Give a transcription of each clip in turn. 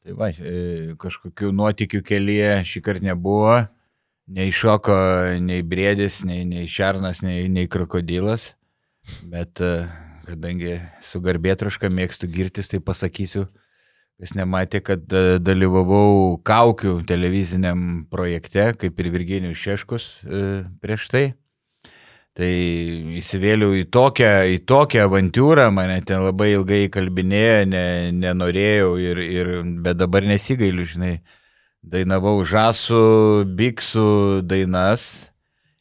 Tai va, e, kažkokių nuotikių kelyje šį kartą nebuvo. Nei šoko, nei brėdis, nei, nei šernas, nei, nei krokodilas. Bet e, kadangi su garbėtraška mėgstu girtis, tai pasakysiu, kas nematė, kad e, dalyvavau kaukių televiziniam projekte, kaip ir Virginijus Šeškus prieš tai. Tai įsivėliau į tokią, į tokią avantūrą, mane ten labai ilgai kalbinėjo, ne, nenorėjau, ir, ir, bet dabar nesigailiu, žinai. Dainavau žasų, biksų dainas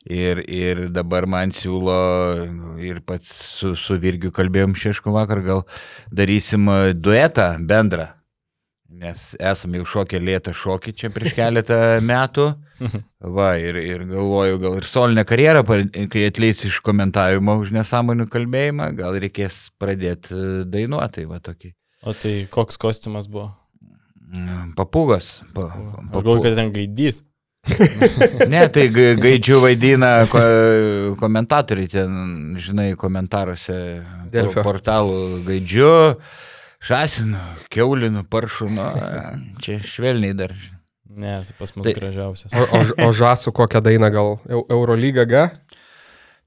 ir, ir dabar man siūlo, ir pats su, su Virgiu kalbėjom šešku vakar, gal darysim duetą bendrą, nes esame jau šokę lėtą šokį čia prieš keletą metų. Va, ir, ir galvoju, gal ir solinę karjerą, kai atleis iš komentavimo už nesąmonių kalbėjimą, gal reikės pradėti e, dainuoti, va tokį. O tai koks kostiumas buvo? Papūgas. Pa, Aš galvoju, kad ten gaidys. ne, tai gaidžių vaidina ko, komentatoriai, ten, žinai, komentaruose Delfio. portalų gaidžių, šasinu, keulinu, paršu, nu, čia švelniai dar. Ne, tai pas mus tai, gražiausias. O, o, o žasų kokią dainą gal? Eurolyga G?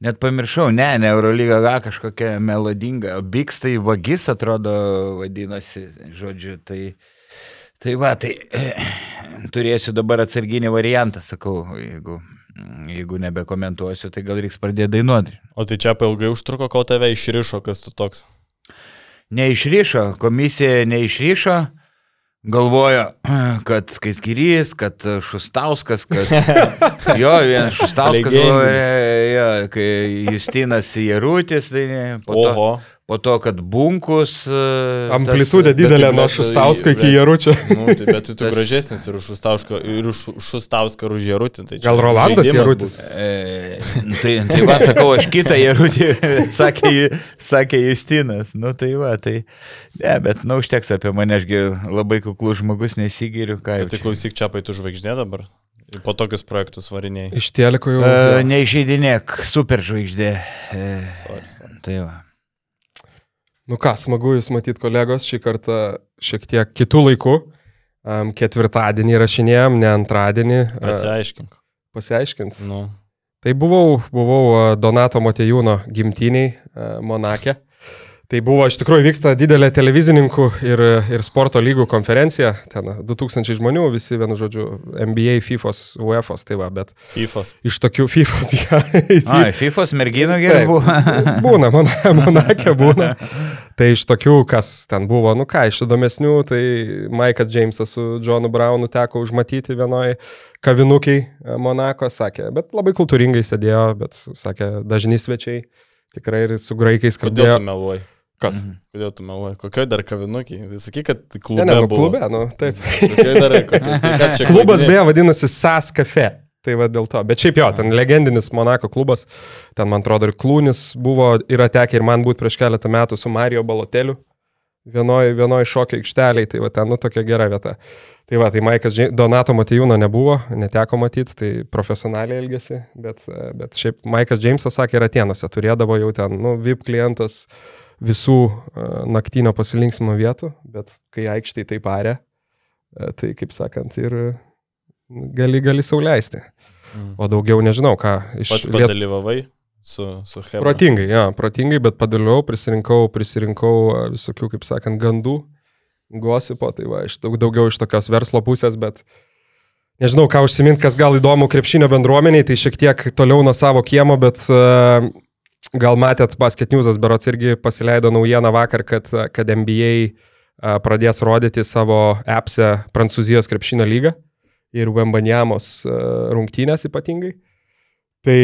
Net pamiršau, ne, ne Eurolyga G kažkokia melodinga, o Biks tai vagis atrodo vadinasi, žodžiu, tai, tai va, tai e, turėsiu dabar atsarginį variantą, sakau, jeigu, jeigu nebekomentuosiu, tai gal reiks pradėti dainuoti. O tai čia ilgai užtruko, kol tave išrišo, kas tu toks? Neišrišo, komisija neišrišo galvoja, kad Skaiskirys, kad Šustauskas, kad jo, vienas Šustauskas, buvo, jo, kai Justinas Jarutis, tai ne, po to, Oho. Po to, kad bunkus. E, Amplitudė didelė nuo Šustausko iki Jaručio. Nu, tai bet tu tas... gražesnis ir už Šustauską, ir už Šustauską, ir už Jarutį. Tai Gal Rolandas Jarutis? E, nu, tai, tai va, sakau, aš kitą Jarutį, sakė, sakė Justinas. Nu tai va, tai. Ne, bet, nu, užteks apie mane, ašgi labai kuklus žmogus, nesigiriu, ką. Tai klausyk, čia paitų žvaigždė dabar. Po tokius projektus variniai. Iš teliko jau. E, Neišeidinėk, super žvaigždė. E, sorry, sorry. Tai va. Nu ką, smagu Jūs matyti kolegos, šį kartą šiek tiek kitų laikų. Um, ketvirtadienį rašinėjom, ne antradienį. Pasiaiškink. Uh, pasiaiškint. Nu. Tai buvau, buvau Donato Motejūno gimtiniai uh, Monake. Tai buvo, iš tikrųjų, vyksta didelė televizininkų ir, ir sporto lygų konferencija. Ten 2000 žmonių, visi, vienu žodžiu, NBA, FIFOS, UEFOS, tai va, bet. FIFOS. Iš tokių FIFOS, ja. Ai, FIFOS merginų gerai buvo. būna, Monakė būna. Tai iš tokių, kas ten buvo, nu ką, iš įdomesnių, tai Maikas Džeimsas su Johnu Brownu teko užmatyti vienoje kavinukiai Monako, sakė, bet labai kultūringai sėdėjo, bet sakė, dažni svečiai. Tikrai ir su graikais kalbėjo. Kodėl tu meluoji? Kas? Mhm. Kodėl tu meluoji? Kokioje dar kavinukiai? Tai sakyk, kad klube. Ne, ne, nu, klube, nu, taip. dar, kokie, tai čia Klubas beje vadinasi SAS Cafe. Tai va dėl to. Bet šiaip jo, ten legendinis Monako klubas, ten man atrodo ir Klūnis buvo, yra tekę ir man būti prieš keletą metų su Mario Baloteliu vienoje vienoj šokio aikšteliai, tai va ten, nu, tokia gera vieta. Tai va, tai Maikas Donato Matijūno nebuvo, neteko matyti, tai profesionaliai elgesi, bet, bet šiaip Maikas Džeimsas sakė, ir Atenuose turėdavo jau ten, nu, VIP klientas, visų e, naktinio pasilinksimo vietų, bet kai aikštai taip arė, e, tai kaip sakant, ir gali, gali sauliaisti. Mm. O daugiau nežinau, ką iš... Pats padalyvavai su, su Hebra. Protingai, jo, protingai, bet padalyvau, prisirinkau, prisirinkau e, visokių, kaip sakant, gandų, gosipo, tai va, iš daug, daugiau iš tokios verslo pusės, bet nežinau, ką užsimint, kas gal įdomu krepšinio bendruomeniai, tai šiek tiek toliau nuo savo kiemo, bet uh, Gal matėt, Basket News'as berots irgi pasileido naujieną vakar, kad, kad NBA pradės rodyti savo appse Prancūzijos krepšinio lygą ir Wembanjamos rungtynės ypatingai. Tai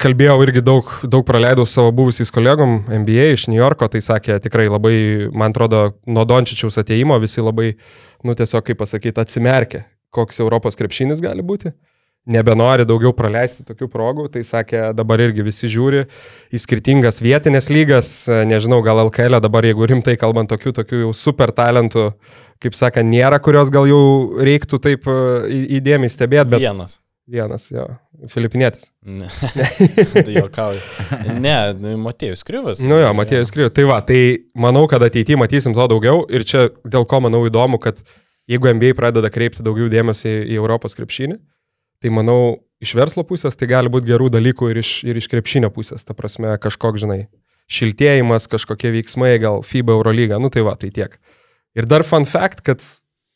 kalbėjau irgi daug, daug praleidau savo buvusiais kolegom NBA iš New Yorko, tai sakė tikrai labai, man atrodo, nuo Dončičiaus ateimo visi labai, nu tiesiog, kaip pasakyti, atsimerkė, koks Europos krepšinis gali būti nebenori daugiau praleisti tokių progų, tai sakė, dabar irgi visi žiūri į skirtingas vietinės lygas, nežinau, gal LKL dabar, jeigu rimtai kalbant, tokių, tokių jau super talentų, kaip sakė, nėra, kurios gal jau reiktų taip įdėmiai stebėti, bet... Vienas. Vienas, jo. Filipinietis. Ne, tai juokauju. Ne, nu, Matėjus Kryvas. Nu jo, Matėjus Kryvas. Tai va, tai manau, kad ateityje matysim to daugiau ir čia dėl ko manau įdomu, kad jeigu NBA pradeda kreipti daugiau dėmesio į, į Europos krepšinį, tai manau, iš verslo pusės tai gali būti gerų dalykų ir iš, ir iš krepšinio pusės. Ta prasme, kažkoks, žinai, šiltėjimas, kažkokie veiksmai, gal FIBA Eurolyga, nu tai va, tai tiek. Ir dar fun fact, kad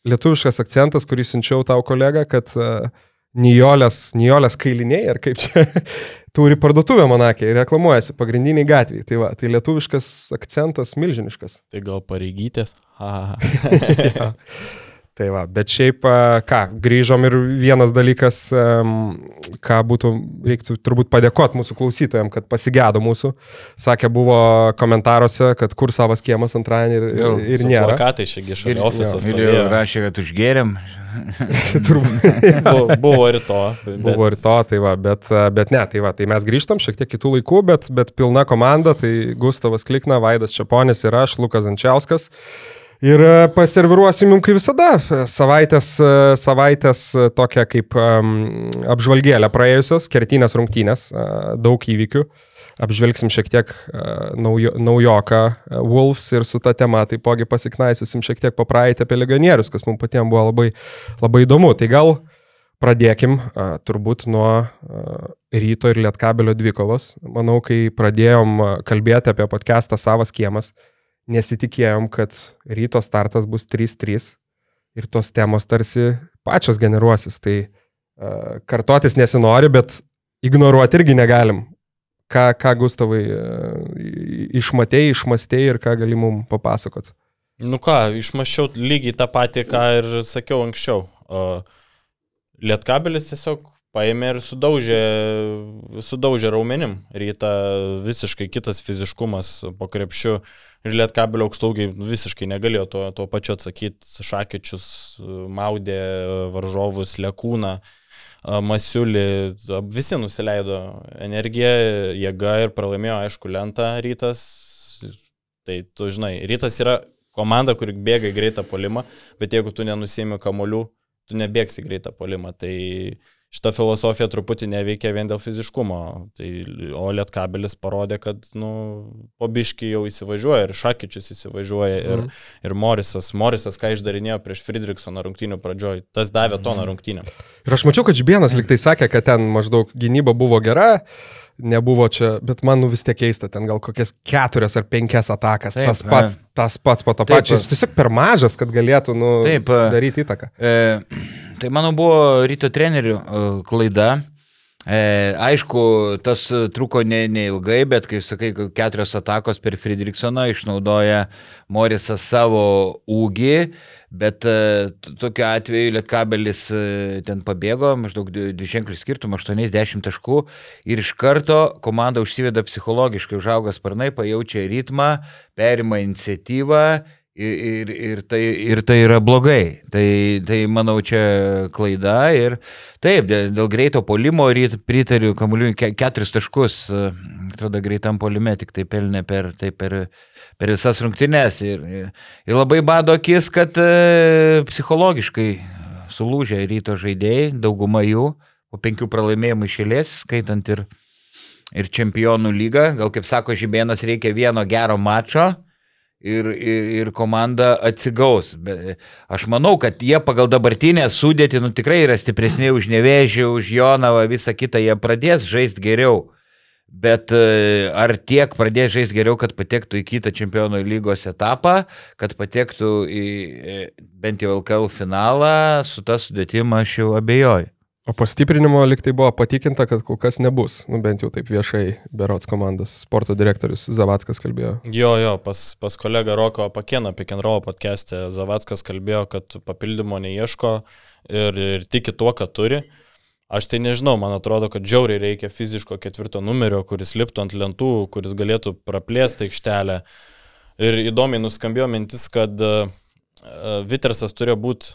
lietuviškas akcentas, kurį siunčiau tau kolega, kad uh, Nijolės, Nijolės kailiniai, ar kaip čia, turi parduotuvę Monakė ir reklamuojasi pagrindiniai gatviai. Tai va, tai lietuviškas akcentas milžiniškas. Tai gal pareigytės. ja. Tai va, bet šiaip, ką, grįžom ir vienas dalykas, ką būtų, reiktų turbūt padėkoti mūsų klausytojams, kad pasigėdo mūsų. Sakė, buvo komentaruose, kad kur savas kiemas antradienį ir, ir, ir nėra. Plakatai šiagi šalia ofiso. Ir jau rašė, kad užgėrėm. turbūt. buvo, buvo ir to. Bet... Buvo ir to, tai va, bet, bet ne, tai va, tai mes grįžtam šiek tiek kitų laikų, bet, bet pilna komanda, tai Gustavas Klikna, Vaidas Čiaponis ir aš, Lukas Ančiauskas. Ir e, paserviruosim jums kaip visada savaitės, e, savaitės e, tokią kaip um, apžvalgėlę praėjusios, kertinės rungtynės, uh, daug įvykių. Apžvelgsim šiek tiek uh, naujo, naujoką uh, Wolves ir su ta tema taipogi pasiknaisysim šiek tiek papraeitę apie legionierius, kas mums patiems buvo labai, labai įdomu. Tai gal pradėkim uh, turbūt nuo uh, ryto ir lietkabelio dvikovos. Manau, kai pradėjom kalbėti apie podcastą Savas kiemas, uh, nesitikėjom, kad ryto startas bus 3-3 ir tos temos tarsi pačios generuosis. Tai uh, kartotis nesinori, bet ignoruoti irgi negalim. Ką, ką Gustavai uh, išmatėjai, išmastėjai ir ką gali mums papasakot? Nu ką, išmaščiau lygiai tą patį, ką ir sakiau anksčiau. Uh, Lietkabelis tiesiog paėmė ir sudaužė, sudaužė raumenim. Ryta visiškai kitas fiziškumas po krepšiu. Ir Lietkabelio aukštaugiai visiškai negalėjo to, to pačio atsakyti. Šakyčius maudė varžovus, lekūną, masiulį. Visi nusileido energiją, jėga ir pralaimėjo, aišku, lentą rytas. Tai tu žinai, rytas yra komanda, kuri bėga į greitą polimą, bet jeigu tu nenusėmi kamolių, tu nebėgsi greitą polimą. Tai šita filosofija truputį neveikia vien dėl fiziškumo. Tai, o Lietkabelis parodė, kad nu, pobiški jau įsivažiuoja ir Šakyčius įsivažiuoja ir, mm. ir Morisas. Morisas, ką išdarinėjo prieš Friedrichsoną rungtynių pradžioj, tas davė toną mhm. rungtynėm. Ir aš mačiau, kad Žbienas liktai sakė, kad ten maždaug gynyba buvo gera nebuvo čia, bet man nu vis tiek keista, ten gal kokias keturias ar penkias atakas, Taip, tas pats, e. tas pats po to pačiu, jis tiesiog per mažas, kad galėtų nu, Taip, daryti įtaką. E, Tai mano buvo ryto trenerių e, klaida. E, aišku, tas truko ne, neilgai, bet kai sakai, keturios atakos per Friedrichsoną išnaudoja Morisas savo ūgį, bet e, tokiu atveju Lietkabelis e, ten pabėgo, maždaug dviženklių skirtumą, 80 taškų ir iš karto komanda užsiveda psichologiškai, užauga sparnai, pajaučia ritmą, perima iniciatyvą Ir, ir, tai, ir tai yra blogai. Tai, tai manau, čia klaida. Ir taip, dėl, dėl greito polimo pritariu kamuoliui keturis taškus. Atrodo, greitam polime tik tai pelnė per, tai per, per visas rungtynes. Ir, ir, ir labai bado akis, kad e, psichologiškai sulūžė ryto žaidėjai, dauguma jų, po penkių pralaimėjimų išėlės, skaitant ir, ir čempionų lygą. Gal kaip sako Žibėnas, reikia vieno gero mačo ir, ir, ir komanda atsigaus. Bet aš manau, kad jie pagal dabartinę sudėtį nu, tikrai yra stipresni už Nevežį, už Jonavą, visą kitą, jie pradės žaisti geriau. Bet e, ar tiek pradės žaisti geriau, kad patektų į kitą čempionų lygos etapą, kad patektų į e, bent jau LKL finalą, su tą sudėtimą aš jau abejoju. O pastiprinimo liktai buvo patikinta, kad kol kas nebus. Nu, bent jau taip viešai Berots komandos sporto direktorius Zavackas kalbėjo. Jo, jo, pas, pas kolegą Roko Pakėną apie Kenrovo podcast'e Zavackas kalbėjo, kad papildymo neieško ir, ir tiki tuo, ką turi. Aš tai nežinau, man atrodo, kad žiauriai reikia fiziško ketvirto numerio, kuris liptų ant lentų, kuris galėtų praplėsti aikštelę. Ir įdomiai nuskambėjo mintis, kad Vitersas turėjo būti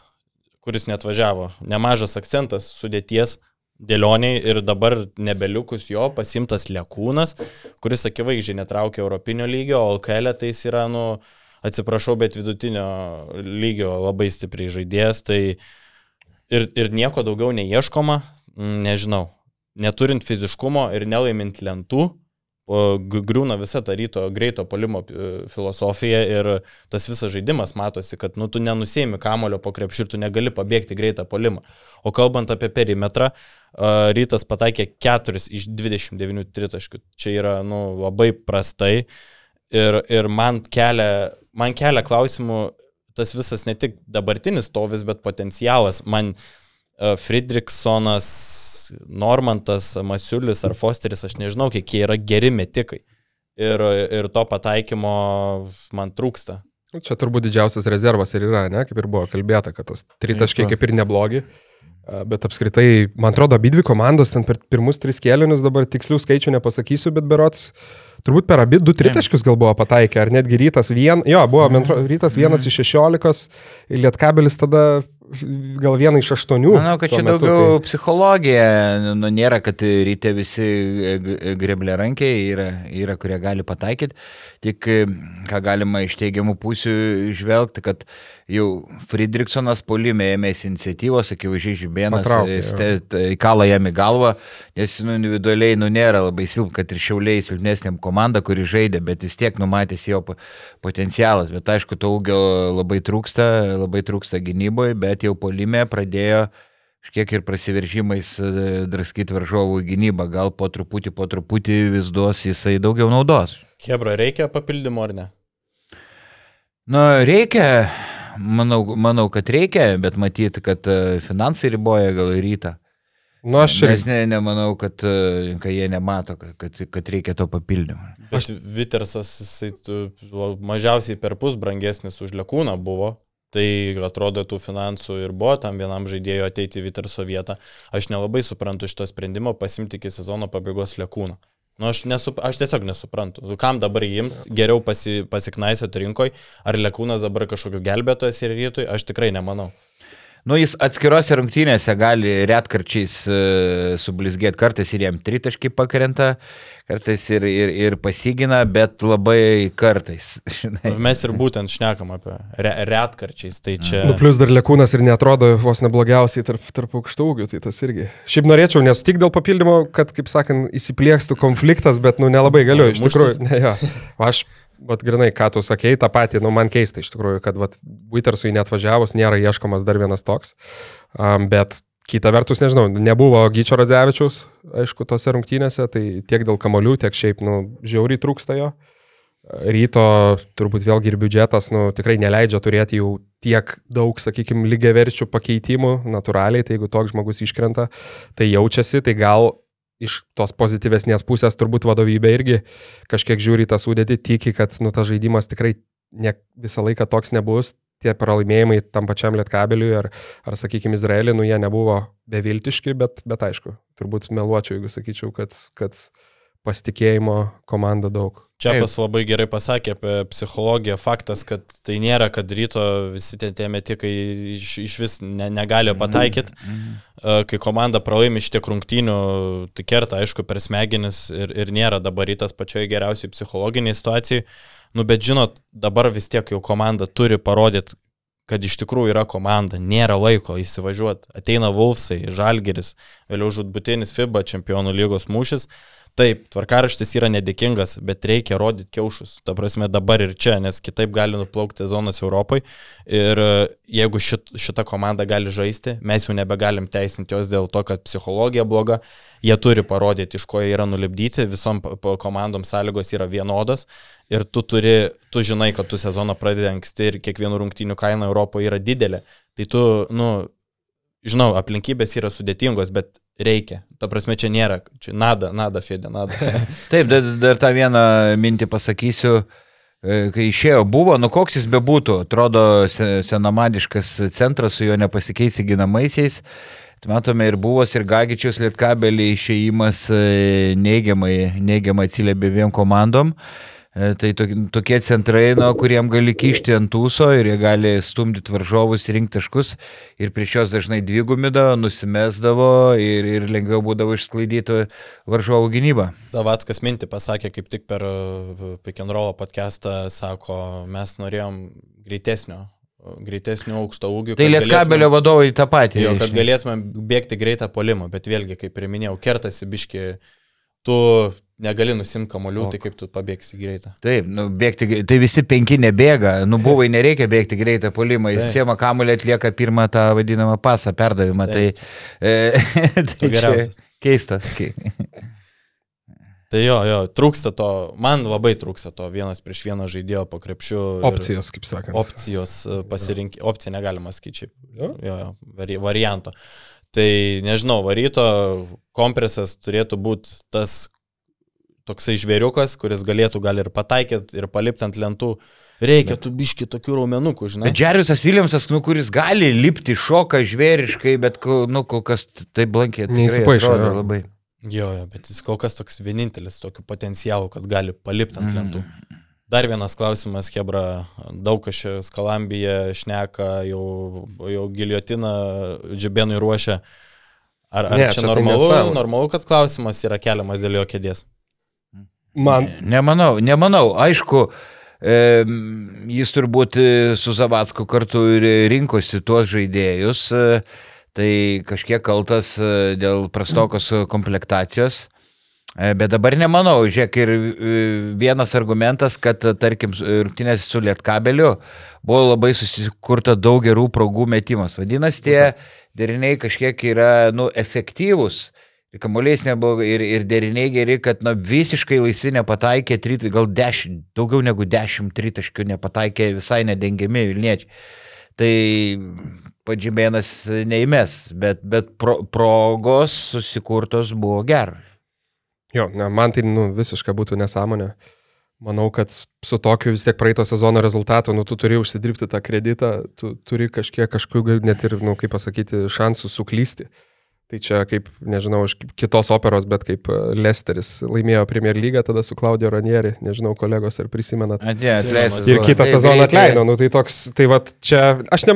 kuris net važiavo. Nemažas akcentas sudėties dėlioniai ir dabar nebeliukus jo pasimtas Lekūnas, kuris akivaizdžiai netraukia Europinio lygio, o LKL e tai jis yra, nu, atsiprašau, bet vidutinio lygio labai stipriai žaidėjas, tai ir, ir nieko daugiau neieškoma, mm, nežinau, neturint fiziškumo ir nelaimint lentų, griūna visa ta ryto greito polimo e, filosofija ir tas visas žaidimas matosi, kad nu, tu nenusėmi kamulio po krepšių ir tu negali pabėgti greitą polimą. O kalbant apie perimetrą, a, rytas pataikė 4 iš 29 tritaškių. Čia yra nu, labai prastai ir, ir man, kelia, man kelia klausimų tas visas ne tik dabartinis stovis, bet potencialas. Man e, Friedrichsonas, Normantas, Masiulis ar Fosteris, aš nežinau, kiek jie yra geri metikai. Ir, ir to pataikymo man trūksta. Nu, Čia turbūt didžiausias rezervas ir yra, ne, kaip ir buvo kalbėta, kad tos tritaškiai kaip ir neblogi. A, Bet apskritai, man atrodo, abi dvi komandos ten per pirmus tris kėlinius, dabar tikslių skaičių nepasakysiu, bet berots, turbūt per abi du tritaškius gal buvo pataikę, ar netgi rytas vien, jo, buvo man atrodo, rytas vienas iš šešiolikos, lietkabelis tada gal vieną iš aštuonių. Manau, kad čia metu, daugiau psichologija. Nu, nėra, kad ryte visi g- greblė rankiai yra, yra, kurie gali pataikyti. Tik ką galima iš teigiamų pusių išvelgti, kad jau Friedrichsonas polime ėmėsi iniciatyvos, akivaizdžiai žibėnas, e, jo. ste- t- įkala jam į galvą, nes nu, individualiai nu, nėra labai silp, kad ir šiauliai silpnesnėm komanda, kuri žaidė, bet vis tiek numatęs jo po- potencialas. Bet aišku, to ūgio labai trūksta, labai trūksta gynyboje, bet jau polime pradėjo kažkiek ir prasiveržimais e, draskyti varžovų gynybą. Gal po truputį, po truputį vis duos jisai daugiau naudos. Hebra, reikia papildymo ar ne? Na, reikia, manau, manau, kad reikia, bet matyti, kad e, finansai riboja gal rytą. Nu, aš ir Nes ne, nemanau, kad, e, kad jie nemato, kad, kad, kad reikia to papildymo. Bet Vitersas, jisai tu, mažiausiai per pus brangesnis už Lekūną buvo. Tai atrodo, tų finansų ir buvo tam vienam žaidėjui ateiti į Viterso vietą. Aš nelabai suprantu šito sprendimo pasimti iki sezono pabaigos Lekūną. Nu, aš, nesup, aš tiesiog nesuprantu. Nu, Kam dabar įimt, geriau pasi, pasiknaisėti rinkoje, ar Lekūnas dabar kažkoks gelbėtojas ir rytui, aš tikrai nemanau. Nu, jis atskirose rungtynėse gali retkarčiais uh, sublizgėti, kartais ir jam tritaškai pakrenta, kartais ir, ir, ir pasigina, bet labai kartais. Žinai. Mes ir būtent šnekam apie re, retkarčiais. Tai čia... Nu, plus dar lėkūnas ir netrodo vos neblogiausiai tarp, tarp aukštų ūgių, tai tas irgi. Šiaip norėčiau nesutik dėl papildymo, kad, kaip sakant, įsipliekstų konfliktas, bet, nu, nelabai galiu, iš tikrųjų. Ne, jo. Aš, vat, grinai, ką tu sakei, tą patį, nu, man keista iš tikrųjų, kad, Wittersui net važiavus nėra ieškomas dar vienas toks. Um, bet kita vertus, nežinau, nebuvo Gyčio Radzevičiaus, aišku, tose rungtynėse, tai tiek dėl kamolių, tiek šiaip, nu, žiauriai trūksta jo. Ryto turbūt vėlgi ir biudžetas nu, tikrai neleidžia turėti jau tiek daug, sakykime, lygiaverčių pakeitimų natūraliai, tai jeigu toks žmogus iškrenta, tai jaučiasi, tai gal iš tos pozityvesnės pusės turbūt vadovybė irgi kažkiek žiūri tą sudėtį, tiki, kad nu, tas žaidimas tikrai ne, visą laiką toks nebus, tie pralaimėjimai tam pačiam Lietkabeliui ar, ar sakykime, Izraeliui, nu jie nebuvo beviltiški, bet, bet aišku, turbūt meluočiau, jeigu sakyčiau, kad, kad pasitikėjimo komanda daug. Čiapas labai gerai pasakė apie psichologiją. Faktas, kad tai nėra, kad ryto visi tie, tie metikai iš, iš vis ne, negali pataikyti. Kai komanda pralaimi iš tiek rungtynių, tai kerta, aišku, per smegenis ir, ir nėra dabar rytas pačioje geriausiai psichologiniai situacijai. Nu, bet žinot, dabar vis tiek jau komanda turi parodyti, kad iš tikrųjų yra komanda, nėra laiko įsivažiuoti. Ateina Vulfsai, Žalgeris, vėliau žudbutinis FIBA čempionų lygos mūšis. Taip, tvarkaraštis yra nedėkingas, bet reikia rodyti kiaušus. Ta prasme dabar ir čia, nes kitaip gali nuplaukti sezonas Europai. Ir e, jeigu šit, šita komanda gali žaisti, mes jau nebegalim teisinti jos dėl to, kad psichologija bloga. Jie turi parodyti, iš ko jie yra nulipdyti. Visom komandom sąlygos yra vienodos. Ir tu turi, tu žinai, kad tu sezoną pradedi anksti ir kiekvienų rungtynių kaina Europoje yra didelė. Tai tu, nu, žinau, aplinkybės yra sudėtingos, bet reikia. Ta prasme, čia nėra, čia nada, nada, fėdė, nada. Taip, dar, dar tą vieną mintį pasakysiu. E, Kai išėjo, buvo, nu koks jis bebūtų, atrodo se- senamadiškas centras su juo nepasikeisi ginamaisiais. Tai Matome ir buvos, ir Gagičius Lietkabelį išėjimas e, neigiamai, neigiamai atsiliepė dviem komandom. E, Tai to- tokie centrai, nuo kuriem gali kišti ant tūso ir jie gali stumdyti varžovus, rinkti taškus ir prieš juos dažnai dvigumidavo, nusimesdavo ir, ir lengviau būdavo išsklaidyti varžovų gynybą. Zavackas mintį pasakė kaip tik per Pick and Roll podcastą, sako, mes norėjom greitesnio greitesnių aukšto ūgių. Tai Lietkabelio vadovai tą patį. Jo, kad galėtume bėgti greitą polimą, bet vėlgi, kaip ir minėjau, kertasi biški, tu negali nusimti kamolių, tai kaip tu pabėgsi greitą. Taip, nu, bėgti, tai visi penki nebėga, nu buvai nereikia bėgti jis Taip. siema kamulį atlieka pirmą tą vadinamą pasą perdavimą, tai, e, tai čia geriausias. keista. Ke- Tai jo, jo, trūksta to, man labai trūksta to vienas prieš vieną žaidėjo po krepšiu. ir Opcijos, kaip sakant. Opcijos pasirinkti, opcija negalima skaičiai. Jo. Jo, jo, vari, varianto. Tai nežinau, varyto kompresas turėtų būti tas toksai žvėriukas, kuris galėtų gal ir pataikyti, ir palipti ant lentų. Reikia tų biški tokių raumenukų, žinai. Bet Džervisas Viljamsas, nu, kuris gali lipti šoką žvėriškai, bet nu, kol kas tai blankė. Neįsipaišo. Labai. Jo, jo, bet jis kol kas toks vienintelis tokiu potencialu, kad gali palipti ant lentų. Dar vienas klausimas, Hebra, daug kas čia skalambija šneka, jau, jau giliotiną džibėnui ruošia. Ar, ar Ne, čia čia tai normalu, nesąmonė. normalu, kad klausimas yra keliamas dėl jo kėdės? Man, Nemanau, nemanau. Aišku, jis turbūt e, su Zavacku kartu ir rinkosi tuos žaidėjus, e, tai kažkiek kaltas e, dėl prastokos komplektacijos. Bet dabar nemanau, žiūrėk, ir vienas argumentas, kad, tarkim, rungtynės su Lietkabeliu buvo labai susikurta daug gerų progų metimas. Vadinasi, tie deriniai kažkiek yra, nu, efektyvūs. Ir kamuolys nebuvo, ir, ir deriniai geri, kad na, visiškai laisvi nepataikė, trit, gal dešimt, daugiau negu dešimt tritaškių nepataikė visai nedengiami Vilniečiai. Tai padžymėnas neįmes, bet, bet pro, progos susikurtos buvo geros. jo, ne, man tai nu, visiškai būtų nesąmonė. Manau, kad su tokiu vis tiek praeito sezono rezultatu, nu, tu turi užsidirbti tą kreditą, tu turi kažkiek kažkokių net ir, nu, kaip pasakyti, šansų suklysti. Tai čia kaip, nežinau, iš kitos operos, bet kaip e, Lesteris laimėjo Premier lygą tada su Claudio Ranieri, nežinau, kolegos ar prisimenat. Atėjo, atleistas. Ir kitą sezoną atleido, nu tai toks, tai va čia, aš ne,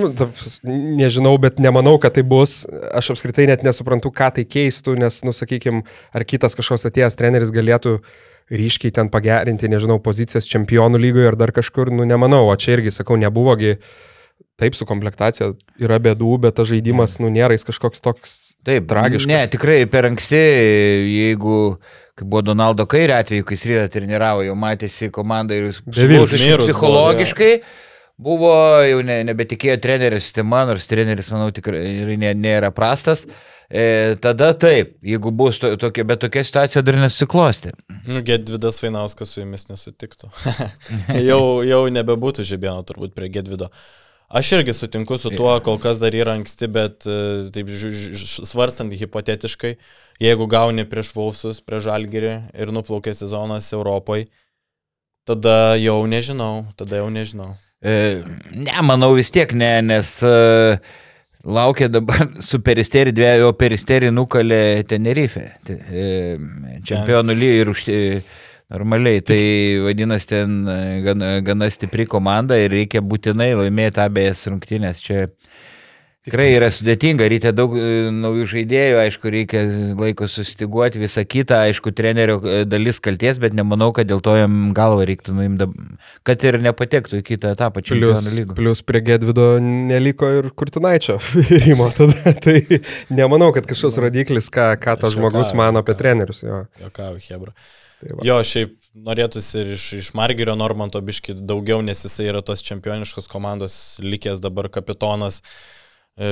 nežinau, bet nemanau, kad tai bus, aš apskritai net nesuprantu, ką tai keistų, nes, nu sakykime, ar kitas kažkoks atėjęs treneris galėtų ryškiai ten pagerinti, nežinau, pozicijas čempionų lygoje ar dar kažkur, nu nemanau, o čia irgi, sakau, nebuvogi, taip su komplektacija yra bėdų, bet tas žaidimas, nu nėra jis kažkoks toks Taip, tragiškas. Ne, tikrai per anksti, jeigu, kaip buvo Donaldo Kairio atveju, kai jis rytą treniravo, jau matėsi komanda ir jis Mirus buvo, psichologiškai. Buvo, jau ne, nebetikėjo trenerio sistema, nors treneris, manau, tikrai nė- nėra prastas. E, tada taip, jeigu bus to, tokia, bet tokia situacija dar nesiklosti. Nu, Gedvidas Vainauskas su jumis nesutiktų. jau, jau nebebūtų žibėno turbūt prie Gedvido. Aš irgi sutinku su tuo, kol kas dar yra anksti, bet e, taip svarstant hipotetiškai, jeigu gauni prieš Vulfsus, prieš Žalgirį ir nuplaukė sezonas Europoje, tada jau nežinau, tada jau nežinau. E, ne, manau vis tiek ne, nes e, laukia dabar su peristeri dviejų, o peristeri nukalė Tenerife. Te- E, čempionų lygiai ir už... Normaliai, tai vadinasi ten e, gana, gana stipri komanda ir reikia būtinai laimėti abejas rungtynės. Čia tikrai yra sudėtinga, reikia daug e, naujų žaidėjų, aišku, reikia laiko susitiguoti, visą kitą, aišku, trenerio e, dalis kalties, bet nemanau, kad dėl to jam galvą reiktų nuimti, kad ir nepatektų į kitą etapą lygos. plus prie Gedvido neliko ir Kurtinaičio rimo tada. Tai nemanau, kad kažkoks rodiklis, ką, ką tas žmogus mano apie trenerius. Jo. Jokau, Hebra. Tai va. Jo, šiaip norėtųsi ir iš, iš Margerio Normanto biški daugiau, nes jisai yra tos čempioniškos komandos likęs dabar kapitonas. E,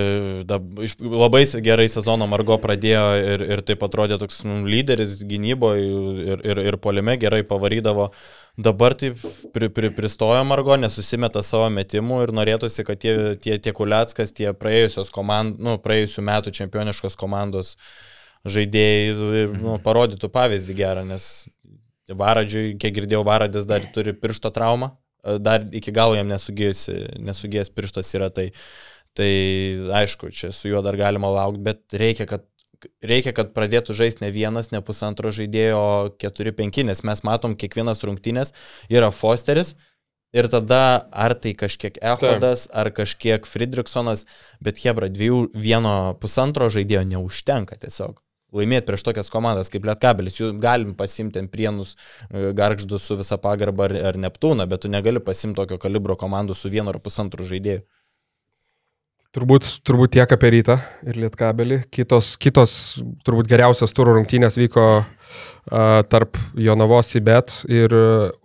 labai gerai sezono Margo pradėjo ir, ir taip atrodė toks nu, lyderis gynyboje ir, ir, ir polime gerai pavarydavo. Dabar taip pri, pri, pristojo Margo, nesusimeta savo metimų ir norėtųsi, kad tie, tie, tie Kuliackas, tie praėjusios komand, nu, praėjusių metų čempioniškos komandos žaidėjai nu, parodytų pavyzdį gerą, nes Varadžiui, kiek girdėjau, Varadis dar turi piršto traumą, e, dar iki galo jam nesugėjęs pirštas yra tai. Tai aišku, čia su juo dar galima laukti, bet reikia, kad reikia, kad pradėtų žaisti ne vienas, ne pusantro žaidėjo, o keturi, penki, nes mes matom kiekvienas rungtynės yra Fosteris ir tada ar tai kažkiek Ehodas, ar kažkiek Friedrichsonas, bet Hebra dviejų, vieno pusantro žaidėjo neužtenka tiesiog. Laimėti prieš tokias komandas kaip Lietkabelis, jų galim pasimti ant prienus e, garždus su visa pagarba ar, ar Neptūną, bet tu negali pasimti tokio kalibro komandų su vienu ar pusantru žaidėju. Turbūt, turbūt tiek apie rytą ir lietkabelį. Kitos, kitos turbūt geriausios turų rungtynės vyko uh, tarp Jonavos Ibet ir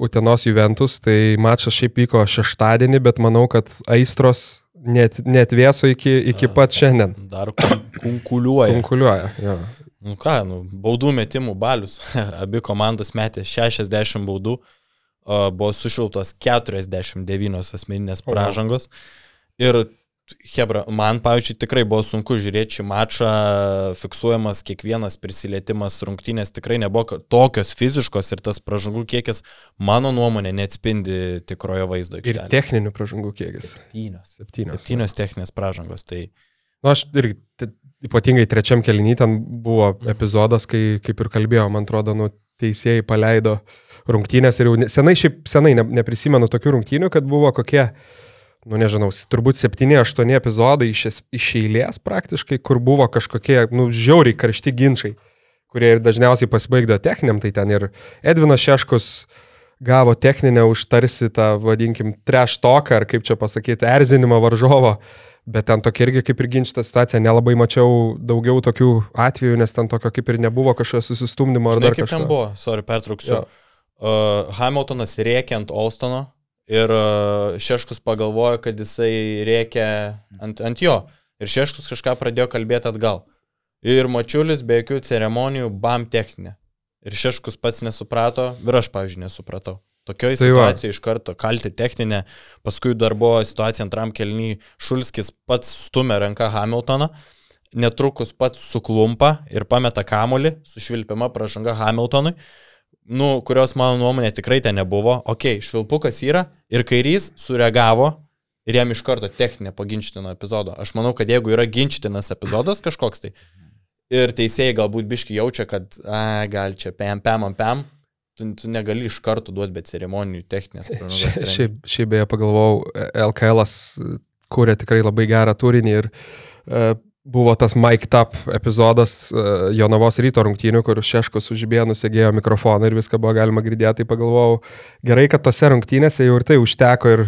Utenos Juventus. Tai mačas šiaip vyko šeštadienį, bet manau, kad aistros net, net vėso iki, iki pat šiandien. Dar kun- kunkuliuoja. Konkuliuoja. Jo. Nu ką, nu, baudų metimų balius. Abi komandos metė 60 baudų, o buvo sušiltos 49 asmeninės pražangos. Ir, Hebra, man, pavyzdžiui, tikrai buvo sunku žiūrėti šį mačą, fiksuojamas kiekvienas prisilietimas rungtynės tikrai nebuvo tokios fiziškos ir tas pražangų kiekis, mano nuomonė, neatspindi tikrojo vaizdo. Ir aikštelėje. techninių pražangų kiekis. Septynios. Septynios. Septynios techninės pražangos. Tai Nu, aš irgi, ypatingai trečiam keliny ten buvo epizodas, kai, kaip ir kalbėjau, man atrodo, nu, teisėjai paleido rungtynės ir jau senai, šiaip senai ne, neprisimenu tokių rungtynių, kad buvo kokie, nu nežinau, turbūt 7-8 epizodai iš, es- iš eilės praktiškai, kur buvo kažkokie, nu, žiauriai karšti ginčiai, kurie ir dažniausiai pasibaigdavo techniniam, tai ten ir Edvinas Šeškus gavo techninę už tarsi tą, vadinkim, treštoką, ar kaip čia pasakyti, erzinimą varžovo. Bet ten tokia irgi kaip ir ginčita situacija, nelabai mačiau daugiau tokių atvejų, nes ten tokio kaip ir nebuvo kažkokio susistumdymo ar Žinai, dar kaip kažko. ten buvo, sorry, pertrauksiu. Jo. Uh, Hamiltonas rėkė ant Olstono ir uh, Šeškus pagalvojo, kad jisai rėkė ant, ant jo. Ir Šeškus kažką pradėjo kalbėti atgal. Ir Mačiulis be jokių ceremonijų, bam techninė. Ir Šeškus pats nesuprato, ir aš, pavyzdžiui, nesupratau. Tokioje Tai situacijoje iš karto kalti techninę, paskui dar buvo situacija antram kelnyje, Šulskis pats stumė ranką Hamiltoną, netrukus pats suklumpa ir pameta kamolį, sušvilpiama pražanga Hamiltonui, nu, kurios mano nuomonė tikrai ten nebuvo. Ok, švilpukas yra ir kairys sureagavo ir jam iš karto techninė paginčtino epizodo. Aš manau, kad jeigu yra ginčtinas epizodas kažkoks tai ir teisėjai galbūt biški jaučia, kad, a, gal čia pam, pam, pam, pam, tu, tu negali iš karto duoti be ceremonijų techninės. Šiaip, šiaip beje pagalvojau, LKL kūrė tikrai labai gerą turinį ir uh, buvo tas Mike Tap epizodas uh, Jonavos ryto rungtynių, kur Šeškus užibėjo, nusėgėjo mikrofoną ir viską buvo galima girdėti. Tai pagalvojau, gerai, kad tose rungtynėse jau ir tai užteko ir,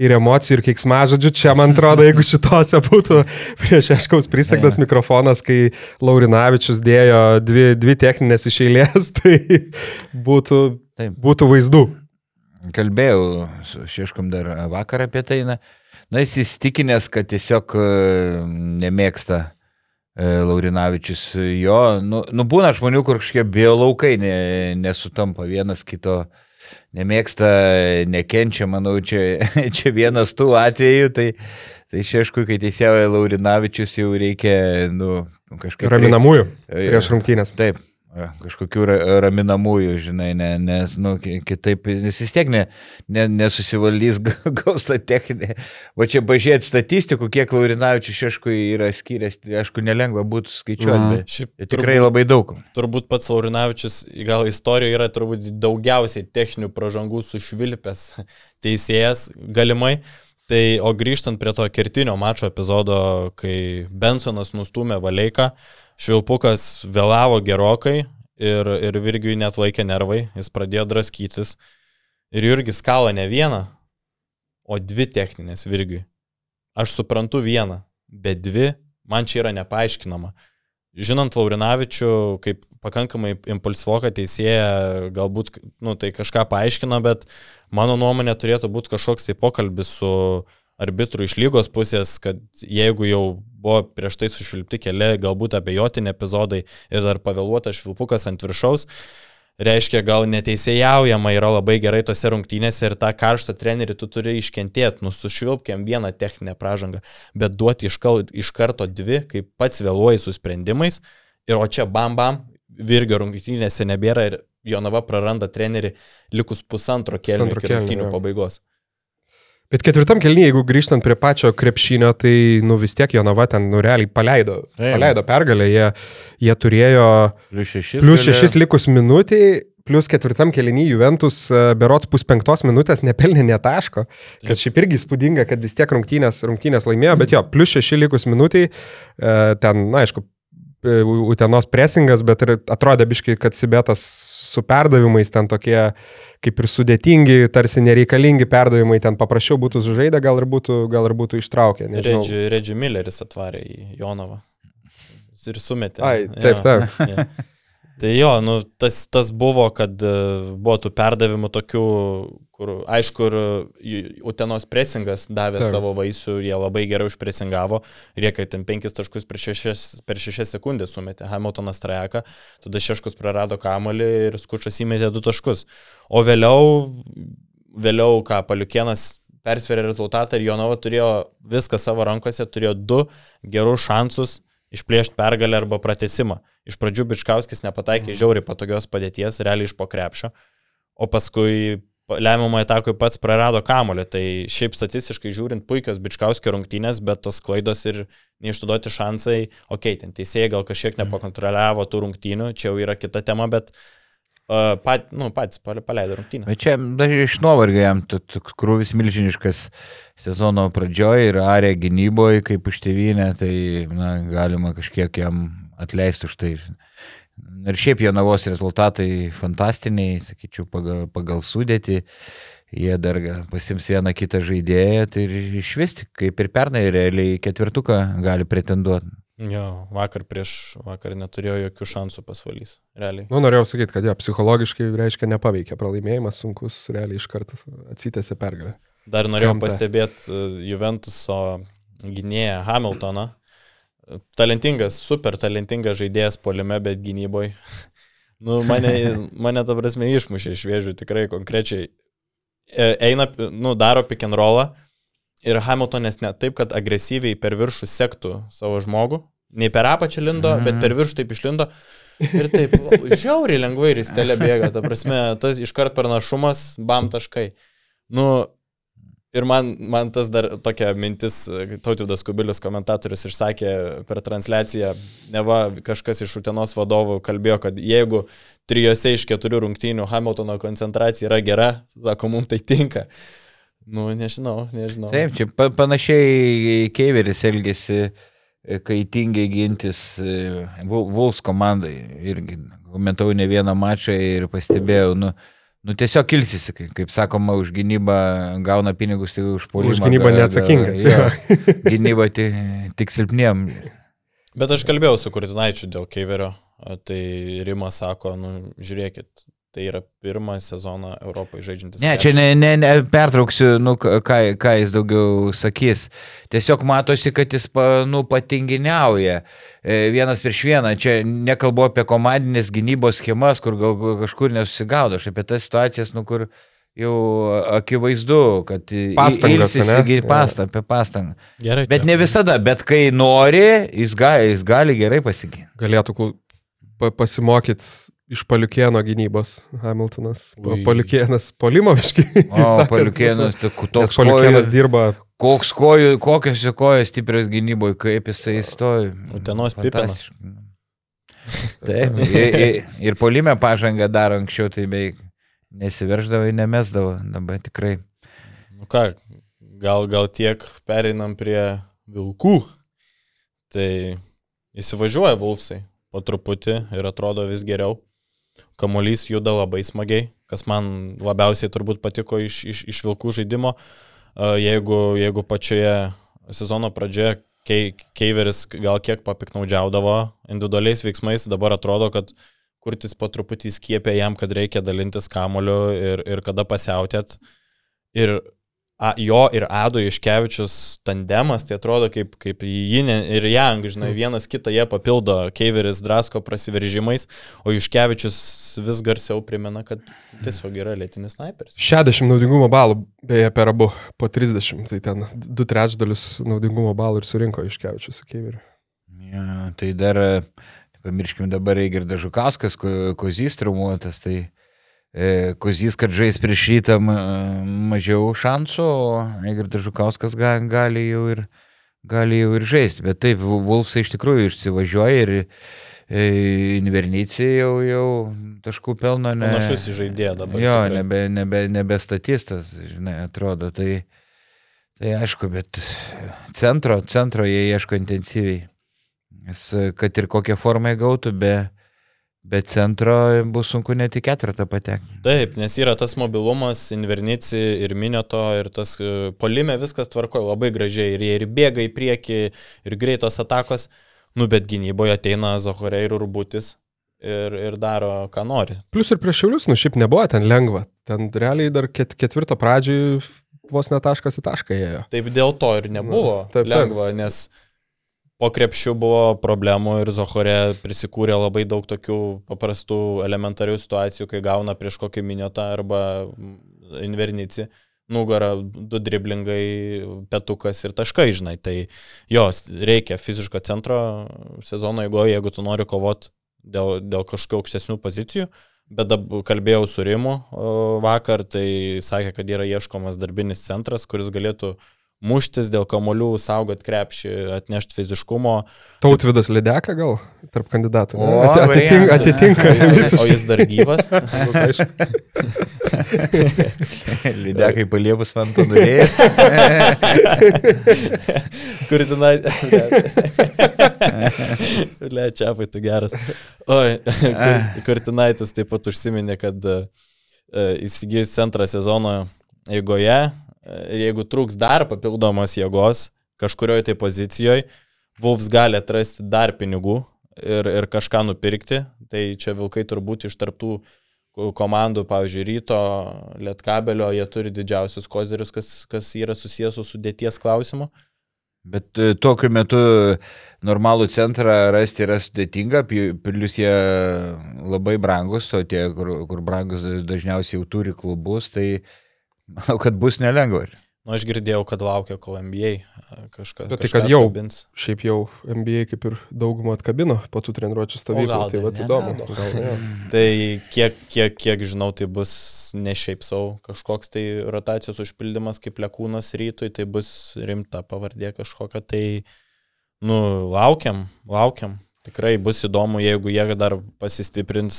ir emocijų, ir keiksmažodžių. Čia, man atrodo, jeigu šitose būtų prieš Šeškaus prisegtas mikrofonas, kai Laurinavičius dėjo dvi, dvi techninės iš eilės, tai būtų, Taip. būtų vaizdų. Kalbėjau su Šeškom dar vakar apie tai. Na, na jis įstikinęs, kad tiesiog e, nemėgsta e, Laurinavičius jo. Nu, nu būna žmonių, kur kažkokie biolaukai ne, nesutampa vienas kito. Nemėgsta, nekenčia, manau, čia, čia vienas tų atvejų, tai, tai šeškui, kai teisėjauja Laurinavičius, jau reikia, nu, kažkaip... Raminamųjų Tai- prieš rungtynės. Taip, kažkokių ra- raminamųjų, žinai, ne, nes, nu, ki- kitaip, nes vis tiek ne, ne, nesusivaldys, ga- gaus tą techninę. Va čia pažiūrėti statistikų, kiek Laurinavičius šeškui yra skyręs, aišku, nelengva būtų skaičiuoti, bet Šiaip tikrai labai daug. turbūt pats Laurinavičius, gal istorijoje yra turbūt daugiausiai techninių pražangų sušvilpęs teisėjas galimai. Tai, o grįžtant prie to kertinio mačo epizodo, kai Bensonas nustumė Valeiką, Švilpukas vėlavo gerokai ir, ir Virgiui net laikė nervai, jis pradėjo draskytis. Ir Jurgis kalo ne vieną, o dvi techninės Virgiui. Aš suprantu vieną, bet dvi man čia yra nepaaiškinama. Žinant Laurinavičių kaip pakankamai impulsvoką teisėją, galbūt nu, tai kažką paaiškina, bet mano nuomonė turėtų būti kažkoks tai pokalbis su arbitru iš lygos pusės, kad jeigu jau buvo prieš tai sušvilpti keli galbūt abejotini epizodai ir dar pavėluotas švilpukas ant viršaus, reiškia, gal neteisėjaujama yra labai gerai tose rungtynėse ir tą karštą trenerį tu turi iškentėti, nu sušvilpkiam vieną techninę pražangą, bet duoti iš, kal, iš karto dvi, kai pats vėluoji su sprendimais. Ir o čia bam bam, virgio rungtynėse nebėra ir Jonava praranda trenerį likus pusantro kelnių iki rungtynių pabaigos. Bet ketvirtam kelnyje, jeigu grįžtant prie pačio krepšinio, tai nu vis tiek Jonava ten nu realiai paleido, Taip. paleido pergalę. Jie, jie turėjo Plius šešis. plus šešis likus minutiai, plus ketvirtam kelnyje Juventus e, berots pus penktos minutės nepelnė netaško, kas šiaip irgi įspūdinga, kad vis tiek rungtynės, rungtynės laimėjo, bet jo, plus šeši likus minutiai, e, ten, na aišku, Utenos presingas, bet ir atrodė biškai, kad Sibetas su perdavimais ten tokie kaip ir sudėtingi, tarsi nereikalingi perdavimai, ten paprasčiau būtų sužaidę, gal ir būtų, gal ir būtų ištraukę. Redži, Redži Milleris atvarė į Jonovą. Ir sumetė. Ai, taip, taip. Ja. Tai jo, nu, tas, tas buvo, kad e, buvo tų perdavimų tokių, kur, aišku, ir Utenos presingas davė Taip. savo vaisių, jie labai gerai užpresingavo, ir jie, kai ten penkis taškus per šešias, per šešias sekundės sumetė Hamiltonas trajeką, tada Šeškus prarado kamolį ir Skučas įmetė du taškus. O vėliau, vėliau ką, Paliukienas persvėrė rezultatą ir Jonova turėjo viską savo rankose, turėjo du gerus šansus išplėšti pergalę arba pratesimą. Iš pradžių Bičkauskis nepataikė žiauriai patogios padėties, realiai iš pokrepšio, o paskui lemiamą atakui pats prarado kamolį. Tai šiaip statistiškai žiūrint puikios Bičkauskio rungtynės, bet tos klaidos ir neišduoti šansai, okei, okay, ten teisėjai gal kažkiek nepakontroliavo tų rungtynių, čia jau yra kita tema, bet uh, pat, nu, pats pal- paleido rungtynę. Bet čia dar iš nuovargio jam krūvis milžiniškas sezono pradžioje ir arė gynyboje kaip už tėvynę, tai na, galima kažkiek jam atleisti už tai. Ir šiaip jo navos rezultatai fantastiniai, sakyčiau, pagal, pagal sudėti. Jie dar pasims vieną kitą žaidėją tai ir išvesti, kaip ir pernai, realiai ketvirtuką gali pretenduoti. Jo, vakar prieš vakar neturėjo jokių šansų pasvalys, realiai. Nu, norėjau sakyti, kad jo, psichologiškai reiškia nepaveikė pralaimėjimas, sunkus, realiai iš karto atsitėsi pergalę. Dar norėjau pastebėti Juventuso gynėją Hamiltoną. Talentingas, super talentingas žaidėjas polime, bet gynyboje. Nu, mane, mane ta prasme išmušė iš vėžių tikrai konkrečiai. E, Eina, nu, daro pick and rollą ir Hamiltonas ne taip, kad agresyviai per viršų sektų savo žmogų. Ne per apačią lindo, Mhm. bet per viršų taip išlindo. Ir taip, žiauriai lengvai ristelė bėga, ta prasme, tas iškart pranašumas, bam taškai. Nu, ir man, man tas dar tokia mintis, Tautvydas Kubilius komentatorius išsakė per transliaciją, neva kažkas iš Utenos vadovų kalbėjo, kad jeigu trijose iš keturių rungtynių Hamiltono koncentracija yra gera, sako, mums tai tinka. Nu, nežinau, nežinau. Taip, čia pa, panašiai Keiveris elgėsi, e, kai tingiai gintis e, Vul- Vuls komandai. Irgi komentavau ne vieną mačą ir pastebėjau, nu, nu tiesiog kilsisi, kaip, sakoma, už gynybą gauna pinigus, tai už polimą. Už gynybą ga- ga- neatsakingas, jo. Gynyba tik, tik silpniem. Bet aš kalbėjau su Kurtinaičiu dėl Keiverio, tai Rimas sako, nu, žiūrėkit, tai yra pirmą sezoną Europai žaidžiantis. Ne, čia ne, ne, ne pertrauksiu, nu, ką, ką- jis daugiau sakys. Tiesiog matosi, kad jis pa, nu, patinginiauja. E, Vienas prieš vieną. Čia nekalbu apie komandinės gynybos schemas, kur gal kažkur nesusigaudo. Aš apie tas situacijas, nu, kur jau akivaizdu, kad Pastangas, gi- pastą, apie pastangą. Gerai. Bet ne visada, bet kai nori, jis gali, jis gali gerai pasiginti. Galėtų pasimokyti iš paliukėno gynybos Hamiltonas. Ui. Paliukėnas polimoviškai. O, paliukėnas, ku- Nes toks paliukėnas dirba koks kojų, kokios jo kojos stiprios gynyboje, kaip jisai stovi. Utenos. Fantastiška. Taip, ir, ir, ir polime pažangą daro anksčiau, tai beveik nesiverždavo, nemesdavo, dabar tikrai. Nu ką, gal, gal tiek pereinam prie vilkų. Tai įsivažiuoja Vulfsai po truputį ir atrodo vis geriau. Kamuolys juda labai smagiai, kas man labiausiai turbūt patiko iš, iš, iš vilkų žaidimo. A, Jeigu, jeigu pačioje sezono pradžioje Kei- Keiveris gal kiek papiknaudžiaudavo individualiais veiksmais, dabar atrodo, kad kurtis po truputį skiepia jam, kad reikia dalintis kamoliu ir, ir kada pasiautėt. Ir a, jo ir Ado Iškevičius tandemas, tai atrodo kaip, kaip Jin ir Jang, žinai, vienas kitą jie papildo, Keiveris drasko prasiveržimais, o Iškevičius vis garsiau primena, kad tiesiog yra lėtinis sniperis. 60 naudingumo balų, beje, per abu po 30, tai ten du trečdalius naudingumo balų ir surinko iš Kevičius su Keiveriu. Ja, tai dar, pamirškim dabar Eigirdas Žukauskas, ko- Kozys traumuotas, tai e, Kozys, kad žais prieš rytą ma- mažiau šansų, o Eigirdas Žukauskas ga, gali jau ir, gali jau ir žaisti. Bet taip, Vu- Vulfsai iš tikrųjų išsivažiuoja ir e, Invernicija jau, jau taškų pelno ne. Panašus į žaidėją dabar. Jo, tikrai. nebe, nebe, nebe statistas, žinai, atrodo. Tai, tai aišku, bet centro, centro jie ieško intensyviai. Nes kad ir kokią formą įgautų, be, be centro bus sunku net į ketvirtą patekti. Taip, nes yra tas mobilumas, Invernici ir Minioto ir tas e, polime viskas tvarkoja labai gražiai ir jie ir bėga į priekį ir greitos atakos, nu bet gynyboje ateina Zahorė ir Rubutis ir, ir daro, ką nori. Plus ir prieš šiulius, nu šiaip nebuvo ten lengva. Ten realiai dar ket, ketvirto pradžioj vos netaškas į tašką ėjo. Taip dėl to ir nebuvo Na, taip, taip. lengva, nes po krepšių buvo problemų ir Zohorė prisikūrė labai daug tokių paprastų elementarių situacijų, kai gauna prieš kokį miniotą arba invernici nugarą, du driblingai, petukas ir taškai, žinai. Tai jos reikia fiziško centro sezono eigoje, jeigu tu nori kovoti dėl, dėl kažkokių aukštesnių pozicijų. Bet kalbėjau su Rimu vakar, tai sakė, kad yra ieškomas darbinis centras, kuris galėtų muštis dėl kamolių, saugot krepšį, atnešti fiziškumo. Tautvidas Lideka gal tarp kandidatų. ne? O, Ati- atitinka, variantas. atitinka O visiškai. jis dar gyvas. Lydekai paliepus man panorėjai. Kur tenai. Le, čia pai tu geras. Oi, kur- Kurtinaitis taip pat užsiminė, kad e, įsigijus centrą sezono eigoje, jeigu trūks dar papildomos jėgos kažkurioje tai pozicijoje, Vulfs gali atrasti dar pinigų ir, ir kažką nupirkti. Tai čia Vilkai turbūt iš tarptų ko- komandų, pavyzdžiui, ryto, lietkabelio, jie turi didžiausius kozerius, kas, kas yra susijęs su sudėties klausimu. Bet e, tokiu metu normalų centrą rasti yra sudėtinga, plus jie labai brangus, o tie, kur, kur brangus dažniausiai jau turi klubus, tai manau, kad bus nelengva. Nu, aš girdėjau, kad laukia, kol NBA kažkas. Bet tai, kad jau šiaip jau NBA kaip ir daugumą atkabino po tų treniruočio stovyklų. gal Tai va įdomu. nerado. Gal, ne. Tai kiek, kiek, kiek žinau, tai bus ne šiaip savo kažkoks tai rotacijos užpildymas kaip lekūnas rytui, tai bus rimta pavardė kažkokia. Tai, nu, laukiam, laukiam. Tikrai bus įdomu, jeigu jie dar pasistiprins,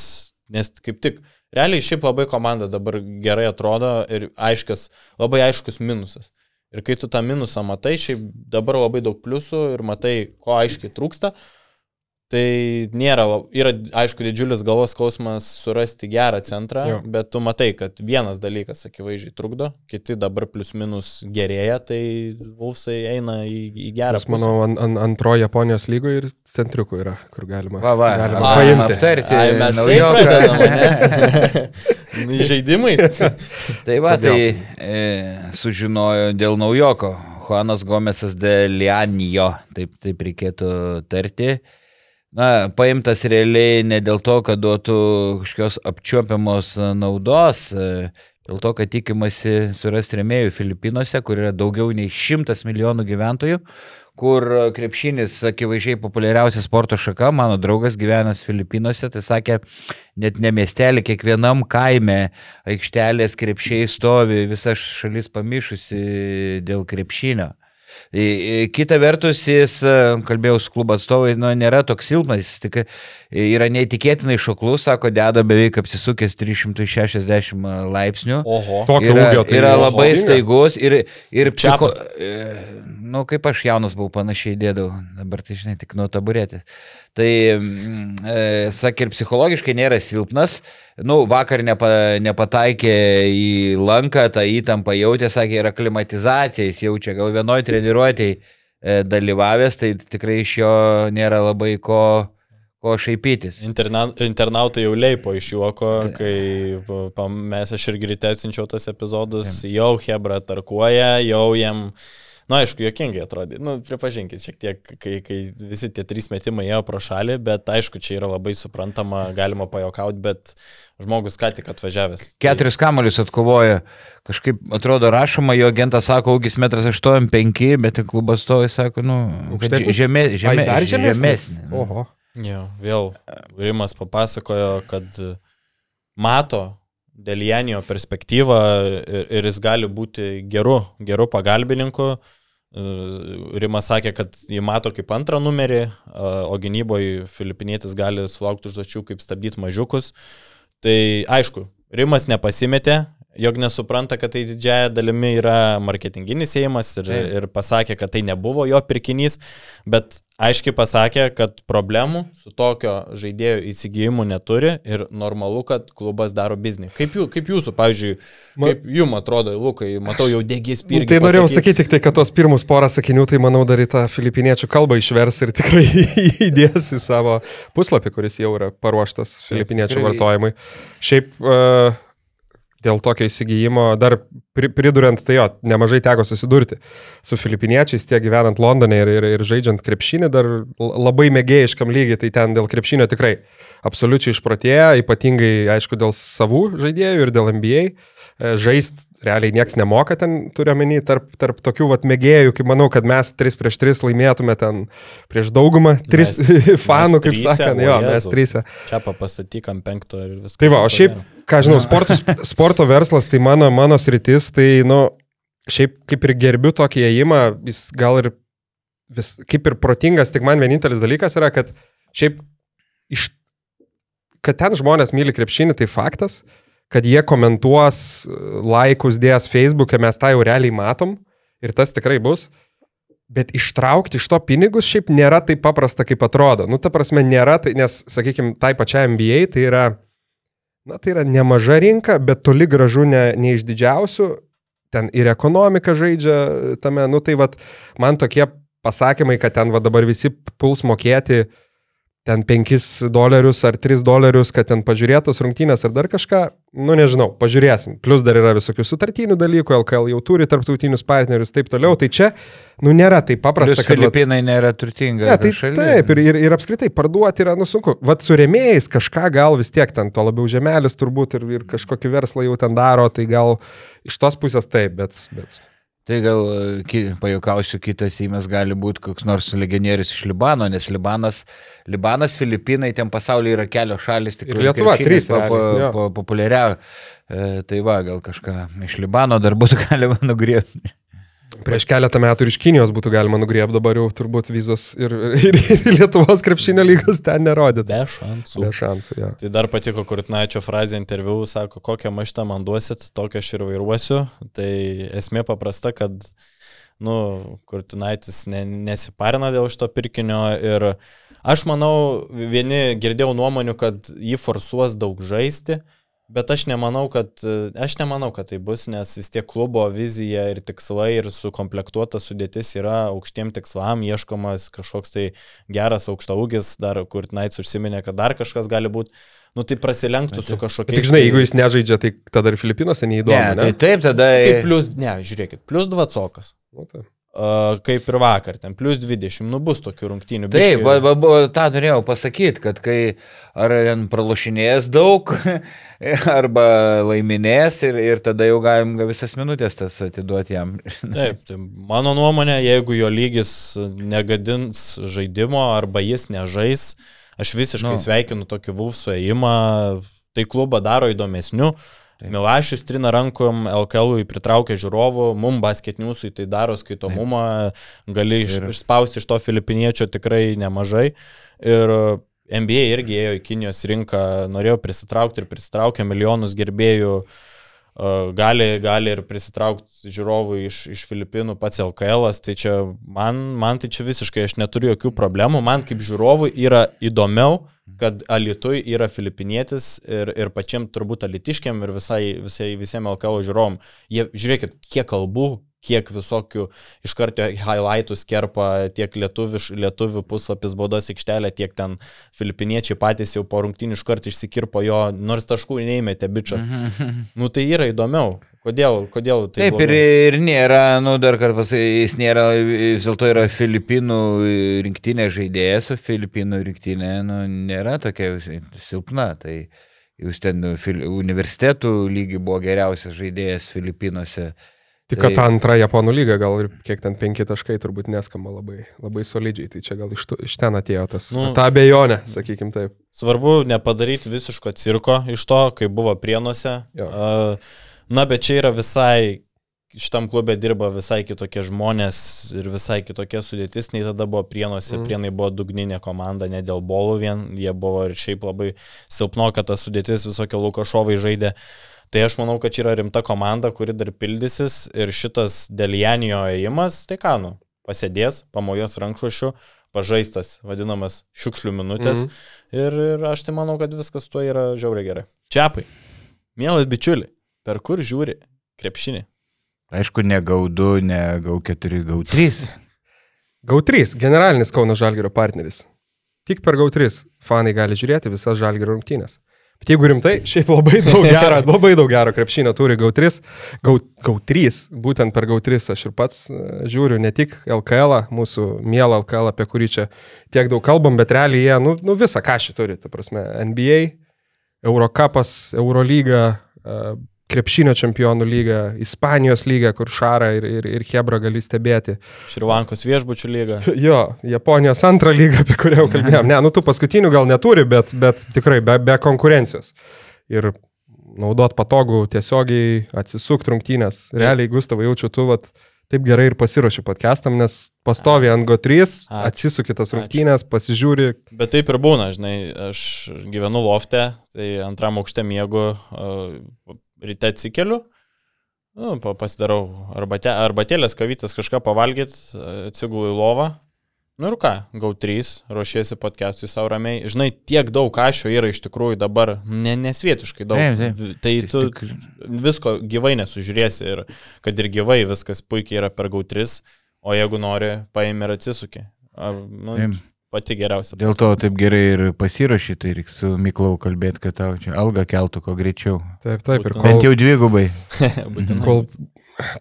nes kaip tik, realiai šiaip labai komanda dabar gerai atrodo ir aiškas, labai aiškus minusas. Ir kai tu tą minusą matai, šiaip dabar labai daug pliusų ir matai, ko aiškiai trūksta, tai nėra, yra aišku didžiulis galvos skausmas surasti gerą centrą, Jo. bet tu matai, kad vienas dalykas akivaizdžiai trukdo, kiti dabar plius minus gerėja, tai Vulfsai eina į, į gerą Aš manau, an, an, antroje Japonijos lygoje ir centriukų yra, kur galima, Va, va, galima va, paimti. aptarti Ai, mes naujoką. pradedam, ne? Nu, Žaidimais. Tai va, Kodėl? tai e, sužinojo dėl naujoko. Juanas Gomesas de Lianijo, taip, taip reikėtų tarti. Na, paimtas realiai ne dėl to, kad duotų kažkokios apčiuopiamos naudos, e, dėl to, kad tikimasi surasti remėjų Filipinuose, kur yra daugiau nei šimtas milijonų gyventojų, kur krepšinis akivaizdžiai populiariausia sporto šaka, mano draugas gyvenęs Filipinuose, tai sakė, net ne miestelį, kiekvienam kaime aikštelės krepšiai stovi, visa šalis pamišusi dėl krepšinio. Kita vertus, jis, e, kalbėjau su klubo atstovai, nu, nėra toks silpnas, jis tik yra neįtikėtinai šoklus, sako, deda beveik apsisukęs 360 laipsnių. Oho. Tokio Yra, ūgio tai yra oho. labai Inga. staigus ir, ir psicho... E, Nu, kaip aš jaunas buvau, panašiai dėdavau, dabar tai žinai, tik nuo taburetės. Tai, mm, e, sakė, ir psichologiškai nėra silpnas. Nu, vakar nepa, nepataikė į lanką, tą įtampą jautė, sakė, yra klimatizacija, jis jaučia gal vienoj treniruotėjai e, dalyvavęs, tai tikrai iš jo nėra labai ko, ko šaipytis. Interna, internautai jau leipo iš juoko, kai mes aš irgi ryte atsinčiau tas epizodus, jau Hebra tarkuoja, jau jam, na nu, aišku, jokingai atrodė, nu, pripažinkit šiek tiek, kai, kai visi tie trys metimai ėjo pro šalį, bet aišku, čia yra labai suprantama, galima pajokauti, bet žmogus ką tik atvažiavęs. Keturis kamolius atkovojo. Kažkaip atrodo rašoma, jo agentas sako, augis 1,85 m, bet klubas to jis sako, nu, žemė, žemė, Ai, dar žemesnis. Oho. Jo, vėl Rimas papasakojo, kad mato Delianijo perspektyvą ir, ir jis gali būti geru, geru pagalbininku. Rimas sakė, kad jį mato kaip antrą numerį, o gynyboje filipinietis gali sulaukti užduočių, kaip stabdyti mažiukus. Tai aišku, Rimas nepasimetė jog nesupranta, kad tai didžiaja dalimi yra marketinginis įėjimas ir, Taip. ir pasakė, kad tai nebuvo jo pirkinys, bet aiškiai pasakė, kad problemų su tokio žaidėjo įsigijimu neturi ir normalu, kad klubas daro biznį. Kaip, jų, kaip jūsų, pavyzdžiui, Ma- kaip jums atrodo, Lukai, matau jau degės Nu, pirkti. Tai norėjau sakyti tik tai, kad tos pirmus porą sakinių, tai manau dar į tą filipiniečių kalbą išvers ir tikrai įdės į savo puslapį, kuris jau yra paruoštas filipiniečių vartojimui. Šiaip uh, dėl tokio įsigijimo, dar pri, pridurant, tai jo, nemažai teko susidurti su filipiniečiais, tiek gyvenant Londone ir, ir, ir žaidžiant krepšinį, dar labai mėgėjiškam lygiai, tai ten dėl krepšinio tikrai absoliučiai išprotėję, ypatingai, aišku, dėl savų žaidėjų ir dėl NBA. E, Žaist realiai niekas nemoka ten, turiu menį, tarp, tarp tokių vat mėgėjų, kaip manau, kad mes 3 prieš 3 laimėtume ten prieš daugumą 3 fanų, kaip tryse, sakant, jo, mes Jėzau. 3. Čia papastatyk ant penkto ir viskas. Tai va, o šiaip, ką žinau, sportus, sporto verslas, tai mano, mano sritis, tai, nu, šiaip kaip ir gerbiu tokį įėjimą, jis gal ir vis, kaip ir protingas, tik man vienintelis dalykas yra, kad šiaip iš, kad ten žmonės myli krepšinį, tai faktas, kad jie komentuos, laikus dės Facebook'e, mes tą jau realiai matom ir tas tikrai bus. Bet ištraukti iš to pinigus šiaip nėra taip paprasta, kaip atrodo. Nu, ta prasme, nėra, tai, nes, sakykime, tai pačiai NBA tai yra, na, tai yra nemaža rinka, bet toli gražu ne, ne iš didžiausių. Ten ir ekonomika žaidžia tame, nu tai vad, man tokie pasakymai, kad ten va dabar visi puls mokėti ten 5 dolerius ar 3 dolerius, kad ten pažiūrėtos rungtynės ar dar kažką, nu nežinau, pažiūrėsim. Plus dar yra visokių sutartinių dalykų, LKL jau turi tarptautinius partnerius, taip toliau. Tai čia, nu nėra taip paprasta, Plus kad... vat- Filipinai nėra turtinga. Ne, tai šalis. taip, ir, ir, ir apskritai parduoti yra, nu sunku. Vat su rėmėjais kažką gal vis tiek ten, to labiau žemelis turbūt ir, ir kažkokį verslą jau ten daro, tai gal iš tos pusės taip, bet... bet... Tai gal, e, ki, pajokausiu, kitas įmes gali būti koks nors legionierius iš Libano, nes Libanas, Libanas, Filipinai, ten pasaulyje yra kelios šalis, tik Ir Lietuva, trys pa, pa, realiai, jo. pa, populiaria. E, tai va, gal kažką iš Libano dar būtų galima nugriebti. Prieš keletą metų ir iš Kinijos būtų galima nugriebti, dabar jau turbūt vizos ir, ir, ir Lietuvos krepšinio lygos ten nerodyti. Be šansų. Be šansų, jo. Tai dar patiko Kurtinaičio frazė interviu, sako, kokią maštą man duosit, tokią aš ir vairuosiu. Tai esmė paprasta, kad, nu, Kurtinaitis ne, nesiparina dėl šito pirkinio ir aš manau, vieni girdėjau nuomonių, kad jį forsuos daug žaisti. Bet aš nemanau, kad, aš nemanau, kad tai bus, nes vis tiek klubo vizija ir tikslai ir sukomplektuota sudėtis yra aukštiem tikslam, ieškomas kažkoks tai geras aukšta ūgis, dar kur Naits užsiminė, kad dar kažkas gali būti, nu tai prasilenktų su Bet kažkokiais. tik žinai, tai- jeigu jis nežaidžia, tai tada ir Filipinuose neįdomu. Ne, tai ne? taip, tada... Kaip plus, ne, žiūrėkit, plus dvacokas. Nu, tai. Kaip ir vakar, ten plus 20, nu bus tokių rungtynių. Taip, va, va, va, tą norėjau pasakyti, kad kai ar ten pralošinės daug, arba laiminės ir, ir tada jau galim ga visas minutės tas atiduoti jam. Taip, tai mano nuomonė, jeigu jo lygis negadins žaidimo arba jis nežais, aš visiškai Nu. sveikinu tokį Vulfsų ėjimą, tai klubą daro įdomesniu. Milašius trina rankom, LKL pritraukia žiūrovų, mum basketniusui tai daro skaitomumą, gali iš, Ir- išspausti iš to filipiniečio tikrai nemažai. Ir NBA irgi ėjo į Kinijos rinką, norėjo prisitraukti ir prisitraukė milijonus gerbėjų. Uh, gali, gali ir prisitraukti žiūrovų iš, iš Filipinų pats LKL, tai čia man, man tai čia visiškai aš neturiu jokių problemų, man kaip žiūrovui yra įdomiau, kad Alitui yra filipinietis ir, ir pačiam turbūt alitiškiam ir visai, visai visiems LKL žiūrovom. Jie, žiūrėkit, kiek kalbų, kiek visokių iš karto highlightų skerpa tiek lietuviš, lietuvių puslapis baudos aikštelė, tiek ten filipiniečiai patys jau po rungtynių iš karto išsikirpo jo, nors taškų neįmėtė bičias. Nu tai yra įdomiau. Kodėl, kodėl tai Taip, ir, blogai? ir nėra, nu dar kartą pasakysiu, jis nėra, vis dėlto yra Filipinų rinktinė žaidėjas, o Filipinų rinktinė nu, nėra tokia silpna. Tai jūs ten universitetų lygi buvo geriausias žaidėjas Filipinuose. Tik kad Tai- ta antra Japonų lyga, gal ir kiek ten penki taškai turbūt neskamba labai, labai solidžiai, tai čia gal iš, tu, iš ten atėjo tas, Nu. ta abejonė, sakykim taip. Svarbu nepadaryti visiško cirko iš to, kai buvo prienuose. Na, bet čia yra visai, šitam klube dirba visai kitokie žmonės ir visai kitokia sudėtis, nei tada buvo prienuose. Mm. Prienai buvo dugninė komanda, ne dėl bolų vien, jie buvo ir šiaip labai silpno, kad ta sudėtis visokie Lukašovai žaidė. Tai aš manau, kad čia yra rimta komanda, kuri dar pildysis ir šitas Delianijo ėjimas, tai ką, nu, pasėdės, pamojos rankšluošiu, pažaistas, vadinamas šiukšlių minutės. Mhm. Ir, ir aš tai manau, kad viskas tuo yra žiauriai gerai. Čiapai, mielas bičiuli, per kur žiūri krepšinį? Aišku, ne gaudu, ne gau 4, gau 3. GAU3, generalinis Kauno Žalgirio partneris. Tik per GAU3 fanai gali žiūrėti visas Žalgirio rungtynės. Bet jeigu rimtai, šiaip labai daug gero, labai daug gero krepšinio turi GAU3. GAU, GAU3, būtent per GAU3 aš ir pats e, žiūriu ne tik LKL, mūsų mielą LKL, apie kurį čia tiek daug kalbam, bet realiai jie, nu, nu visą ką šį turi, ta prasme, NBA, Eurocapas, Eurolyga, e, krepšinio čempionų lyga, Ispanijos lyga, kur Šarą ir, ir, ir Hebra gali stebėti. Šrivankos viešbučių lyga. Jo, Japonijos antrą lygą, apie kurią jau kalbėjom. Ne, nu tų paskutinių gal neturi, bet, bet tikrai be, be konkurencijos. Ir naudot patogų tiesiogiai atsisukti rungtynės. Realiai, Gustavai, jaučiu, tu vat, taip gerai ir pasiruoši podcastam, nes pastovi ant GO3, Ačiū. atsisuki tas rungtynės, pasižiūri. Bet taip ir būna, žinai, aš gyvenu lofte, tai antram aukšte miegu, ryte atsikeliu, nu, pa- pasidarau arbate, arbatėlės kavytės kažką pavalgyti, atsigulu į lovą. Nu ir ką, gau 3, ruošiesi podcast'ui savo ramiai. Žinai, tiek daug kažio yra iš tikrųjų dabar, ne, nesvietiškai daug. Taip, taip. Tai tu Tik- visko gyvai nesužiūrėsi ir kad ir gyvai viskas puikiai yra per gau 3, o jeigu nori, paimi ir atsisuki. Ar, nu, Taip. Pati geriausia. Dėl to taip gerai ir pasirašy, tai reikia su Miklau kalbėti, kad tau čia alga keltų kuo greičiau. Taip, taip, ir Būtų. Bent kol, jau dvigubai. Kol,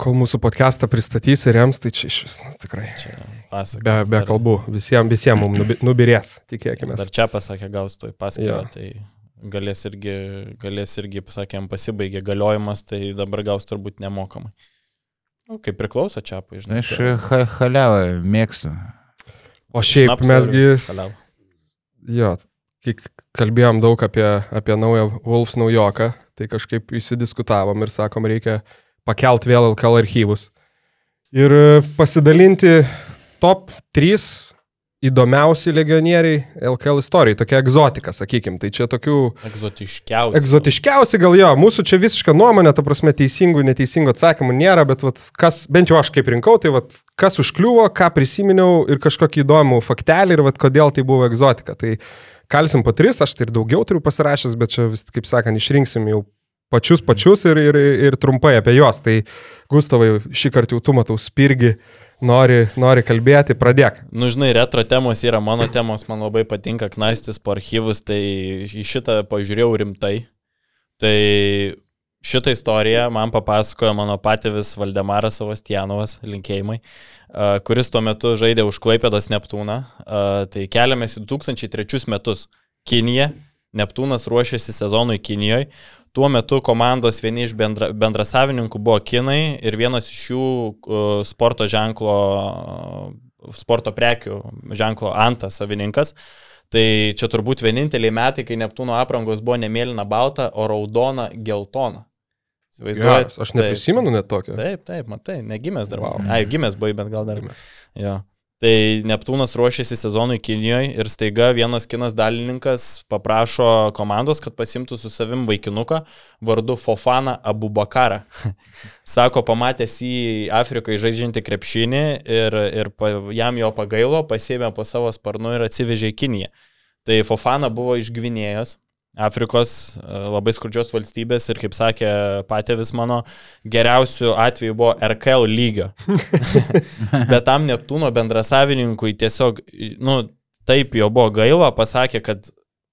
kol mūsų podcastą pristatys ir rems, tai čia iš vis, nu, tikrai. Čia pasaka. Be, be Dar- kalbų, visiems visiem mums nubi, nubirės, tikėkime. Dar čia pasakė, gaus toj paskirtą, tai galės irgi, galės irgi, pasakėm, pasibaigė galiojimas, tai dabar gaus turbūt nemokamai. Nu, kaip priklauso čia, žinai. Aš ha haliavą mėgstu. O šiaip Šnapsą ir mesgi, jo, kai kalbėjom daug apie, apie naują Wolfs naujoką, tai kažkaip įsidiskutavom ir sakom, reikia pakelt vėl LKL archyvus. Ir e, pasidalinti top 3 įdomiausi legionieriai LKL istorijai, tokia egzotika, sakykim. Tai čia tokių Egzotiškiausia. Egzotiškiausi gal jo, mūsų čia visiška nuomonė, ta prasme, teisingų, neteisingų atsakymų nėra, bet vat, kas, bent jau aš kaip rinkau, tai vat, kas užkliuvo, ką prisiminiau ir kažkokį įdomų faktelį ir vat, kodėl tai buvo egzotika. Tai kalsim po tris, aš tai ir daugiau turiu pasirašęs, bet čia vis, kaip sakant, išrinksim jau pačius pačius ir, ir, ir trumpai apie juos. Tai Gustavai, šį kartą jau tu matau spirgi, nori, nori kalbėti, pradėk. Nu, žinai, retro temos yra mano temos, man labai patinka knaistis po archyvus, tai į šitą pažiūrėjau rimtai. Tai šitą istoriją man papasakojo mano patėvis Valdemaras Savastianovas, linkėjimai, kuris tuo metu žaidė už Klaipėdos Neptūną. Tai keliamės į 2003 metus. Kinija, Neptūnas ruošėsi sezonui Kinijoje. Tuo metu komandos vieni iš bendra, bendrasavininkų buvo kinai ir vienas iš jų sporto ženklo, sporto prekių ženklo Anta savininkas. Tai čia turbūt vieninteliai metai, kai Neptūno aprangos buvo ne mėlyna balta, o raudona geltona. Geras, aš Taip. neprisimenu net tokio. Taip, taip, matai, negimęs dar. Wow. Ai, gimęs buvai, bet gal dar. Jo. Tai Neptūnas ruošiasi sezonui Kinijoje ir staiga vienas kinas dalininkas paprašo komandos, kad pasimtų su savim vaikinuką vardu Fofana Abubakarą. Sako, pamatęs į Afrikoje žaidžiantį krepšinį ir, ir pa, jam jo pagailo, pasėmė po savo sparnu ir atsivežė į Kiniją. Tai Fofana buvo iš Gvinėjos, Afrikos e, labai skurdžios valstybės ir, kaip sakė patėvis mano, geriausių atveju buvo RKL lygio. Bet tam Neptūno bendrasavininkui tiesiog, nu, taip jo buvo gaila, pasakė, kad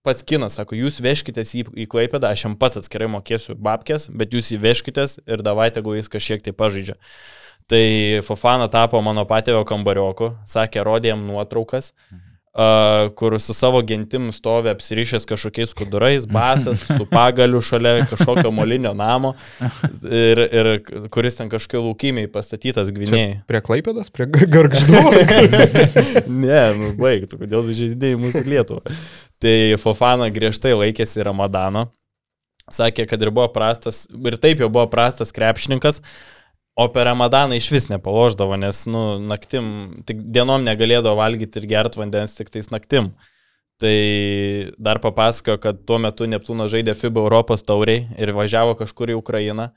pats kinas, sako, jūs veškitės į, į Klaipėdą, aš jam pats atskirai mokėsiu babkės, bet jūs įveškitės ir davai, jeigu jis kažkiek tai pažaidžia. Tai Fofana tapo mano patėvio kambarioku, sakė, rodė jam nuotraukas, uh, kur su savo gentim stovi apsirišęs kažkokiais kudurais, basas, su pagaliu šalia kažkokio molinio namo ir, ir kuris ten kažkokie laukimiai pastatytas gvinėjai. Prie Klaipėdas, prie Gargždų. ne, nu baigtų, kodėl žaidėjai mūsų Lietuvą. Tai Fofana griežtai laikėsi Ramadano. Sakė, kad ir buvo prastas, ir taip jau buvo prastas krepšininkas, o per Ramadaną iš vis nepaloždavo, nes, nu, naktim, tik dienom negalėdavo valgyti ir gerti vandens, tik tais naktim. Tai dar papasakojo, kad tuo metu Neptūno žaidė FIBA Europos tauriai ir važiavo kažkur į Ukrainą,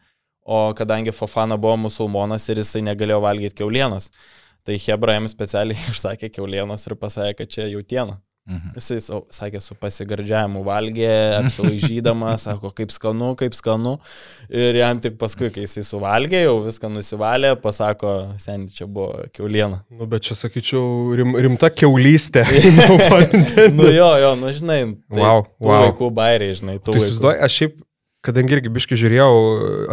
o kadangi Fofana buvo musulmonas ir jisai negalėjo valgyti keulienos, tai Hebra jam specialiai išsakė keulienos ir pasakė, kad čia jautiena. Mhm. Jisai sakė, su pasigardžiavimu valgė, apsilaižydamas, sako, kaip skanu, kaip skanu. Ir jam tik paskui, kai jisai suvalgė, jau viską nusivalė, pasako, seniai čia buvo keuliena. Nu, bet čia sakyčiau, rim, rimta keulystė. Nu jo, jo, nu žinai, tai Wow, wow. laikų bairiai, žinai, Tu laikų. įsivaizduoji, aš šiaip, kadangi irgi biški žiūrėjau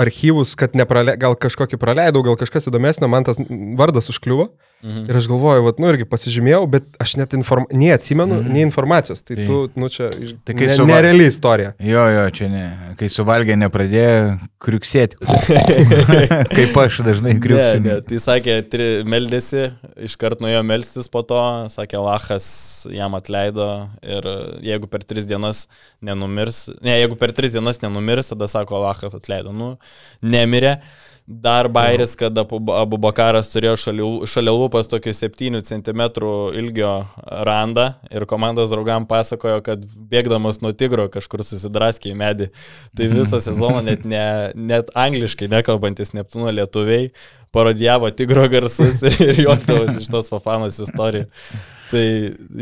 archyvus, kad neprale, gal kažkokį praleidau, gal kažkas įdomesnio, man tas vardas užkliuvo. Mhm. Ir aš galvoju, vat, nu irgi pasižymėjau, bet aš net inform... nei atsimenu, Mhm. nei informacijos. Tai, Tai- tu, nu čia, iš... Tai kai ne, suva- nereali istorija. Jo, jo, čia ne. Kai suvalgė, nepradėjo kriuksėti. Kaip aš dažnai Ne, kriuksiu. ne, tai sakė, tri, meldėsi, iškart nuėjo melstis po to, sakė, Lachas jam atleido ir jeigu per tris dienas nenumirs, ne, jeigu per tris dienas nenumirs, tada sako, Lachas atleido, nu, nemirė. Dar bairis, kad Abu Bakaras turėjo šalia, lūpas tokį 7 cm ilgio randą ir komandos draugam pasakojo, kad bėgdamas nuo tigro kažkur susidraskė į medį. Tai visą sezoną net, ne, net angliškai nekalbantis Neptūno lietuviai parodijavo tigro garsus ir juokdavosi iš tos Fafanos istorijų. Tai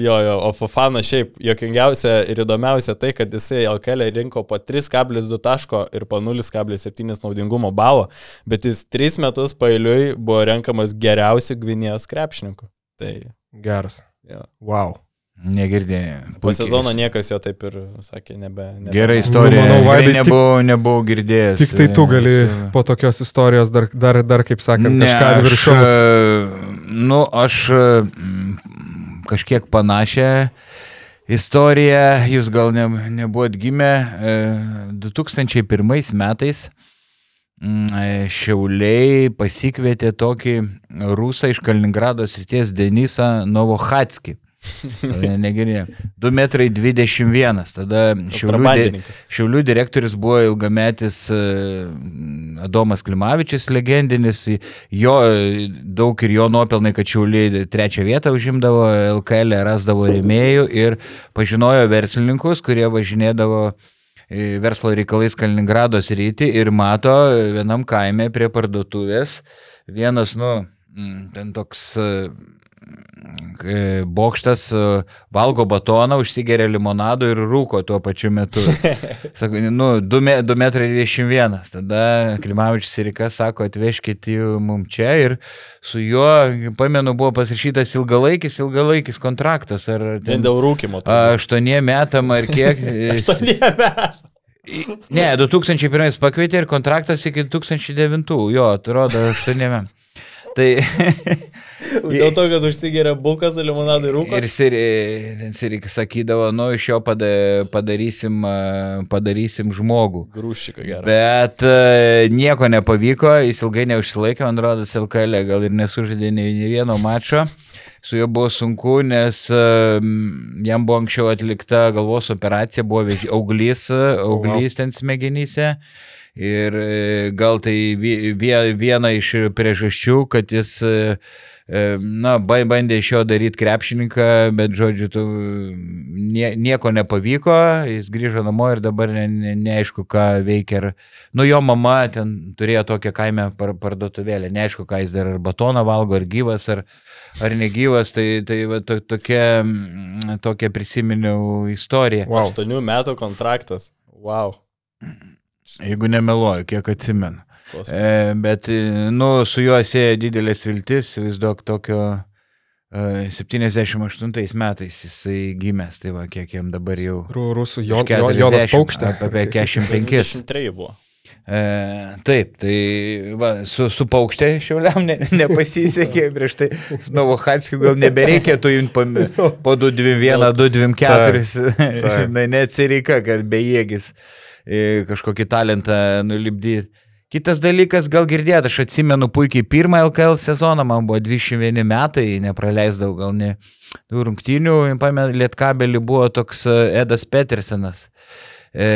jo, jo, o Fafana šiaip jokingiausia ir įdomiausia tai, kad jisai LKL rinko po 3,2 taško ir po 0,7 naudingumo balo, bet jis 3 metus pailiui buvo renkamas geriausių Gvinėjos krepšininkų. Tai Geras. jo. Wow. Negirdėjau. po sezono niekas jo taip ir sakė, nebe. nebe Gerai istorija. Nu, manau, Vaidai, nebuvau, nebuvau girdėjęs. Tik tai tu gali Su- po tokios istorijos dar, dar, dar kaip sakant, Ne, kažką ant aš, viršaus. e, Nu, aš e, kažkiek panašią istoriją, jūs gal ne, nebuvot gimę, e, 2001 metais mm, e, Šiauliai pasikvietė tokį rusą iš Kaliningrado srities Denisą Novohatskį. Negirdėjau. 2 metrai 21. Tada Šiaulių, di. Šiaulių direktorius buvo ilgametis e, Adomas Klimavičius, legendinis. Jo e, daug ir jo nuopelnai, kad Šiauliai trečią vietą užimdavo, LKL rasdavo rėmėjų ir pažinojo verslininkus, kurie važinėdavo e, verslo reikalais Kaliningrado sritį ir mato vienam kaime prie parduotuvės vienas, nu, ten toks e, e, bokštas e, valgo batoną, užsigeria limonado ir rūko tuo pačiu metu. Sako, nu, 2 metrai 21. Tada Klimavičius ir Rikas sako, atvežkit jų mum čia ir su juo, pamenu, buvo pasirašytas ilgalaikis, ilgalaikis kontraktas. Ar Vien ten dėl rūkimo. aštuoniem metam ar kiek. Aštuonie metai. Ne, 2001 pakvietė ir kontraktas iki 2009. Jo, atrodo, 8 metų. Tai Dėl to, kad užsigeria bukas, limonadai rūko. ir Sirik sakydavo, nu, iš jo pada, padarysim, padarysim žmogų. Grūščiką gerą. Bet e, nieko nepavyko, jis ilgai neužsilaikė, man rodos, LKL gal ir nesužaidė nei vieno mačo. Su juo buvo sunku, nes e, jam buvo anksčiau atlikta galvos operacija, buvo auglys, e, auglys ten smegenyse. Ir e, gal tai vie- vie- viena iš priežasčių, kad jis, e, e, na, ba- bandė iš jo daryti krepšininką, bet, žodžiu, tu, nie, nieko nepavyko, jis grįžo namo ir dabar ne, ne, neaišku, ką veikia. Ar, nu, jo mama ten turėjo tokią kaimę par, parduotuvėlę, neaišku, ką jis dar ar batoną valgo, ar gyvas, ar, ar negyvas, tai, tai va, to, tokia, mm, tokia prisiminiau istoriją. Wow. Aštuonių metų kontraktas. Wow. Jeigu nemeluoju, kiek atsimenu. Kosmosas. E, bet, e, nu, su juo sieja didelės viltis, vis daug tokio e, 78 metais jisai gimęs, tai va, kiek jam dabar jau. Ru- Rusų jo, Iš jo, 40, Jonas Paukštė. Apie 45. 23 buvo. E, taip, tai va, su, su paukštė šiauliam ne, nepasisekė prieš tai. Su Novohatskiu gal nebereikėtų jums po, po 2-2-1, 2-2-4. taip. Na, neatsireika, kad bejėgis e, kažkokį talentą nulipdyti. Kitas dalykas, gal girdėt, aš atsimenu puikiai pirmą LKL sezoną, man buvo 21 metai, nepraleisdavau gal ne tų rungtynių, pamenu, Lietkabelį buvo toks e, Edas Petersenas, e,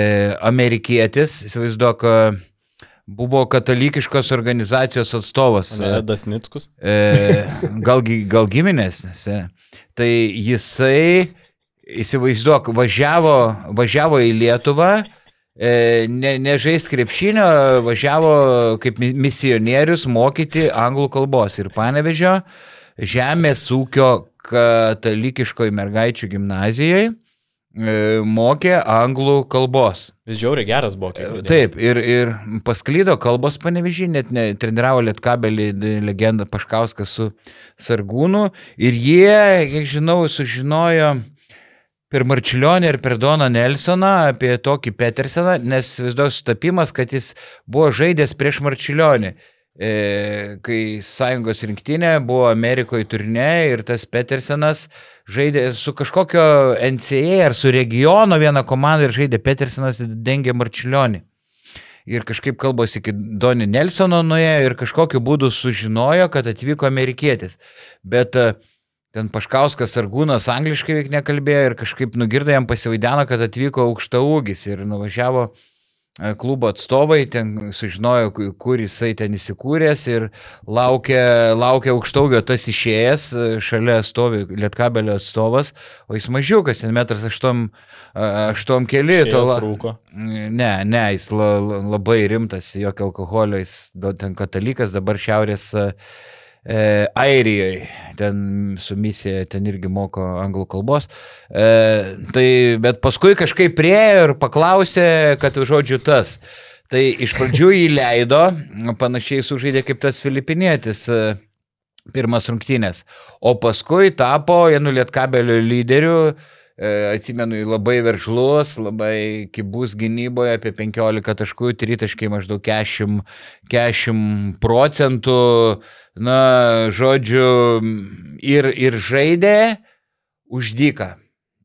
amerikietis, įsivaizduok, e, buvo katalikiškos organizacijos atstovas. Edas Nickus. E, gal, gal giminės, nes. e. Tai jisai įsivaizduok, važiavo, važiavo į Lietuvą, ne, nežaist krepšinio, važiavo kaip mi- misionierius mokyti anglų kalbos ir panevežio žemės ūkio katalikiškoje mergaičių gimnazijoje mokė anglų kalbos. Vis žiauriai geras buvo. Taip, ir, ir pasklydo kalbos panevežį, net ne, treniravo Lietkabelį legendą Paškauskas su Sargūnu ir jie, kiek žinau, sužinojo per Marčiulionį ir per Doną Nelsoną apie tokį Peterseną, nes viduoju sutapimas, kad jis buvo žaidęs prieš Marčiulionį. E, kai sąjungos rinktinė buvo Amerikoje turne ir tas Petersenas žaidė su kažkokio NCA ar su regiono viena komanda ir žaidė Petersenas dengė Marčiulionį. Ir kažkaip kalbos iki Doni Nelsono nuėjo ir kažkokiu būdu sužinojo, kad atvyko amerikietis. Bet e, ten Paškauskas Argūnas angliškai veik nekalbėjo ir kažkaip nugirdo jam pasivaideno, kad atvyko aukšta ūgis ir nuvažiavo e, klubo atstovai, ten sužinojo, ku- kur jisai ten įsikūręs ir laukia, laukia aukštaugio tas išėjęs, e, šalia stovi Lietkabelio atstovas, o jis mažiukas, ten metras aštuom, aštuom keli. To la- rūko. Ne, ne, jis la, la, labai rimtas, jokio alkoholio, jis ten katalikas, dabar šiaurės e, e, Airijoje, ten su misija, ten irgi moko anglų kalbos. E, tai, bet paskui kažkaip priejo ir paklausė, kad žodžiu tas. Tai iš pradžių jį leido, panašiai sužaidė kaip tas filipinietis. e, Pirmas rungtynės. O paskui tapo vienu lietkabelio lyderiu, atsimenu, jį labai veržlus, labai kibus gynyboje, apie 15 taškų, tritaškai maždaug 40, 40 procentų, na, žodžiu, ir, ir žaidė už dyką.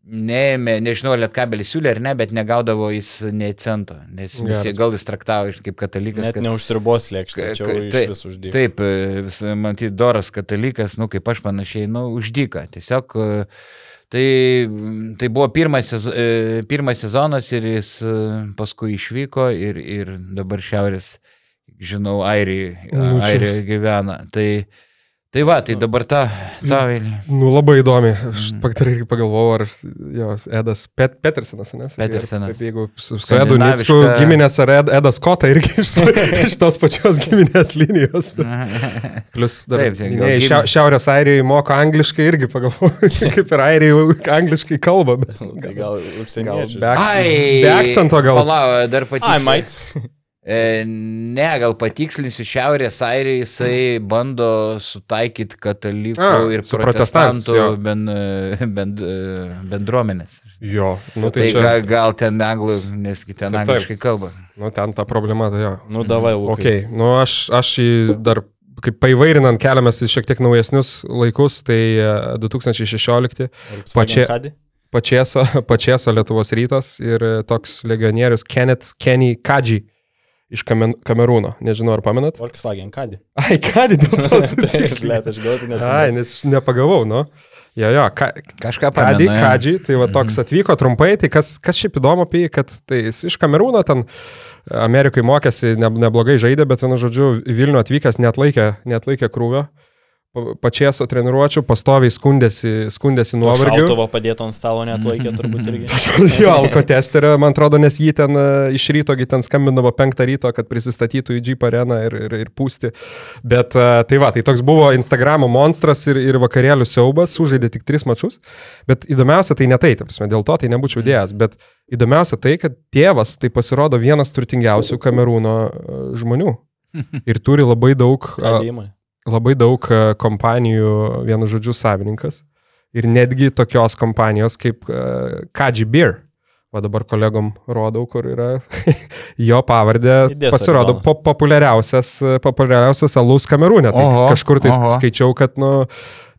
Neėmė, nežinau, lietkabelis siūlė ar ne, bet negaudavo jis nei cento, nes visi gal jis traktavo kaip katalikas. Net kad- neužsiribos lėkštė, čia taip, vis uždėjo. Taip, e, matyt, Doras katalikas, nu, kaip aš panašiai, nu, uždyka. Tiesiog e, tai, tai buvo pirmas, e, pirmas sezonas ir jis e, paskui išvyko ir, ir dabar šiaurės, žinau, Airijoje gyvena. Tai, tai va, tai dabar ta, ta vėlė. Nu, labai įdomi. Aš Mm. irgi pagalvojau, ar jo, Edas Pet, Petersenas, nes? Petersenas. Taip, jeigu su, su Edu Nicku giminės ar Ed, Edas Kota irgi iš, to, iš tos pačios giminės linijos. Plus dar Taip, tai gal minėjai, gimė- šia, Šiaurės Airijoje moko angliškai irgi pagalvojau, kaip ir Airijoje angliškai kalba. Bet, Tai gal gal užsieniečiai. be, akcento gal. Palau, dar Ai, patiksliu. mait. E, ne, gal patikslinsiu, Šiaurės Airija jisai bando sutaikyti katalikų A, ir protestantų ben, bend, bendruomenės. Jo, nu Tai tai čia, gal, gal ten anglų, nes ten Taip, taip. angliškai kalba. nu ten ta problema, tai jo. Nu, davai, Ok, Lukai. nu aš, aš jį dar kaip paivairinant keliamės į šiek tiek naujesnius laikus, tai e, 2016 Volkswagen pačia- pačieso, pačieso Lietuvos rytas ir e, toks legionierius Kenneth Kenny Kadži iš Kamen, Kamerūno. Nežinau, ar pamenat? Volkswagen Caddy. Ai, Kadži, dėl to. Taip, aš gauti nes. Ai, aš nepagavau, nu. Jo, jo, ka, Kažką pamenu. jo. Kadži, tai va toks atvyko trumpai, tai kas, kas šiaip įdomu apie jį, kad tai jis iš Kamerūno ten Amerikai mokėsi, ne, neblogai žaidė, bet vienu žodžiu, į Vilnių atvykęs net laikė, net laikė krūvio. Pa- Pačieso treniruočio pastoviai skundėsi, skundėsi nuovargiu. Šautuvo padėto ant stalo net laikė turbūt irgi. jo, alko testerio, man atrodo, nes jį ten e, iš ryto, gi ten skambindavo penktą ryto, kad prisistatytų į Jeep areną ir, ir, ir pūsti. Bet e, tai va, tai toks buvo Instagramo monstras ir, ir vakarėlių siaubas, sužaidė tik tris mačius. Bet įdomiausia tai ne tai, ta prasme, dėl to tai nebūčiau dėjęs. Bet įdomiausia tai, kad tėvas tai pasirodo vienas turtingiausių Kamerūno e, žmonių. Ir turi labai daug įmonė. Labai daug e, kompanijų, vienu žodžiu, savininkas. Ir netgi tokios kompanijos kaip uh, Kaji Beer. Va dabar kolegom rodau, kur yra jo pavardė. Įdės Pasirodo, po, populiariausias, e, populiariausias alus Kamerūne. Tai Oho, kažkur tai oho. skaičiau, kad nu,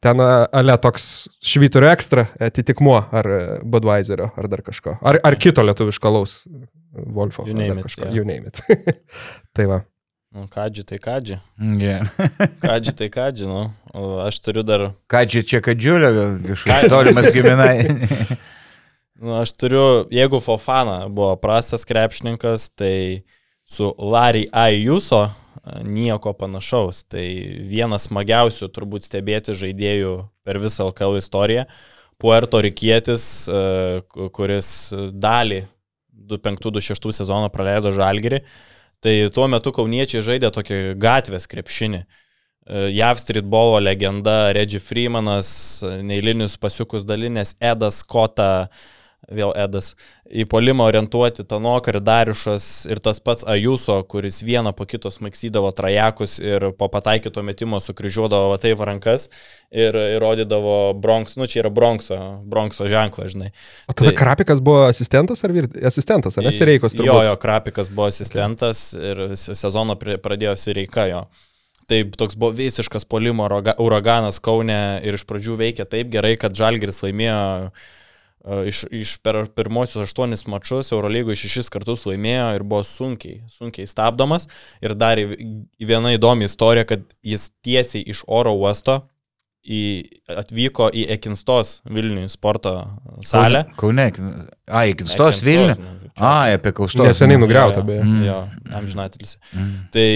ten ale toks švyturio ekstra atitikmuo ar e, Budweiserio ar dar kažko. Ar, ar kito lietuviško alaus. Wolfo. You ar dar name it, kažko. jo. You name it. tai va. Nu, kadži tai kadži. Yeah. Kadži tai kadži, nu. O aš turiu dar Kadži čia kadžiulio, kažkoks tolimas giminai. Nu, aš turiu, jeigu Fofana buvo prastas krepšininkas, tai su Larry Ajuso nieko panašaus. Tai vienas smagiausių turbūt stebėti žaidėjų per visą LKL istoriją. Puerto Rikietis, ku- kuris dalį 25-26 sezono praleido Žalgirį. Tai tuo metu kauniečiai žaidė tokį gatvės krepšinį. E, JAV streetbolo legenda Reggie Freemanas, e, neįlinius pasiukus dalinės Edas Kota, vėl Edas, į polimą orientuoti Tanoka ir Dariušas ir tas pats Ajuso, kuris vieną po kito smaksydavo trajekus ir po pataikyto metimo sukryžiuodavo taip rankas ir įrodydavo Bronx, nu čia yra Bronxo, Bronxo ženklas, žinai. O tada Tai- Krapikas buvo asistentas ar vir... asistentas, ar ne? Sireikos turbūt. Jo, jo, Krapikas buvo asistentas ir se- sezoną pradėjo Sireika jo. Taip, toks buvo visiškas polimo uraganas Kaune ir iš pradžių veikė taip gerai, kad Žalgiris laimėjo iš, iš per pirmosius aštuonis mačius Eurolygoje šešis kartus laimėjo ir buvo sunkiai, sunkiai stabdomas. Ir dar viena įdomi istorija, kad jis tiesiai iš oro uosto į, atvyko į Ekinstos Vilnių sporto salę. Kaune. A, iki stos Vilnių. A, apie kaustos. Neseniai nugriauta, beje. Mm. Jo, amžinatilsi. Mm. Tai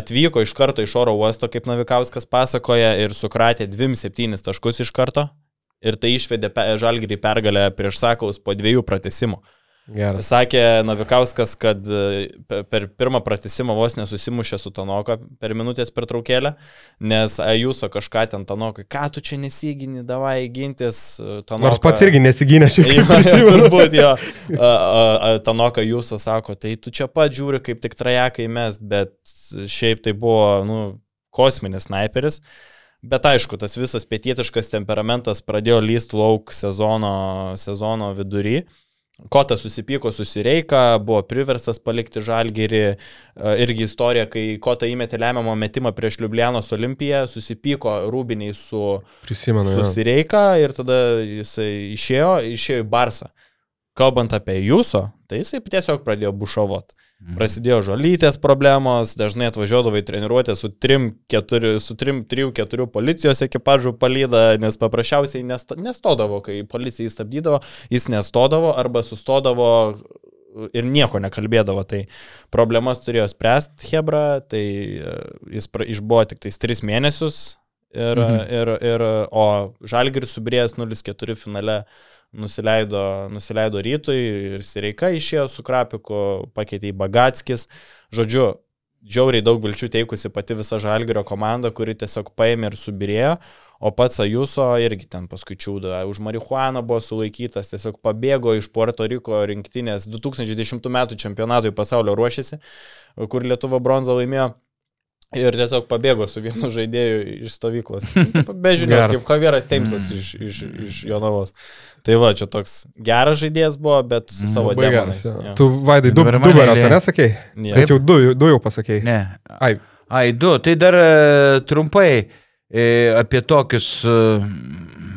atvyko iš karto iš oro uosto, kaip Navikauskas pasakoja, ir sukratė 2-7 taškus iš karto. Ir tai išvedė Žalgirį pergalę prieš Sakaus po dviejų pratesimų. Geras. Sakė Navikauskas, kad e, pe- per pirmą pratesimą vos nesusimušė su Tanoka per minutės pertraukėlę, nes Ajuso kažką ten Tanokai, ką tu čia nesigini, davai gintis. e, Tanoka, Nors pats irgi nesigynė jo, prisimenu. Turbūt jo. Tanoka jūsų sako, tai tu čia pat žiūri kaip tik trajekai mes, bet šiaip tai buvo, nu, kosminis sniperis. Bet aišku, tas visas pietietiškas temperamentas pradėjo lysti lauk sezono, sezono vidury. Kotas susipyko su Sireika, buvo priverstas palikti žalgerį. Irgi istorija, kai Kota įmetė lemiamą metimą prieš Liublianos olimpiją, susipyko rūbiniai su, Prisimenu. susireika ir tada jisai išėjo, išėjo į Barsą. Kalbant apie jūsų, tai jisai tiesiog pradėjo bušovot. Mhm. Prasidėjo žolytės problemos, dažnai atvažiuodavo į treniruotę su 3-4 policijos ekipažų palyda, nes paprasčiausiai nest- nestodavo, kai policija jį stabdydavo, jis nestodavo arba sustodavo ir nieko nekalbėdavo. Tai problemas turėjo spręsti Hebra, tai e, jis pra- išbuvo tik tais 3 mėnesius. Ir, mhm. ir, ir, o Žalgiris subrėjęs 0-4 finale nusileido, nusileido rytui ir Sireika išėjo su Krapiku, pakeitė į Bagatskis. Žodžiu, džiauriai daug vilčių teikusi pati visa Žalgirio komanda, kuri tiesiog paėmė ir subirėjo, o pats Ajuso irgi ten paskui čiūda. Už marihuaną buvo sulaikytas, tiesiog pabėgo iš Puerto Riko rinktinės 2010 m. čempionatui pasaulio ruošėsi, kur Lietuva bronzą laimėjo. Ir tiesiog pabėgo su vienu žaidėju iš stovyklos. Be žinios, kaip Javieras Teimsas iš, iš, iš Jonavos. Tai va, čia toks geras žaidėjas buvo, bet su savo Labai demonais. jo. jo. Tu, Vaidai, du, du berots, nesakei? Jo. Bet jau du, du jau pasakei. Ne. Ai, Ai, du. Tai dar e, trumpai e, apie tokius e,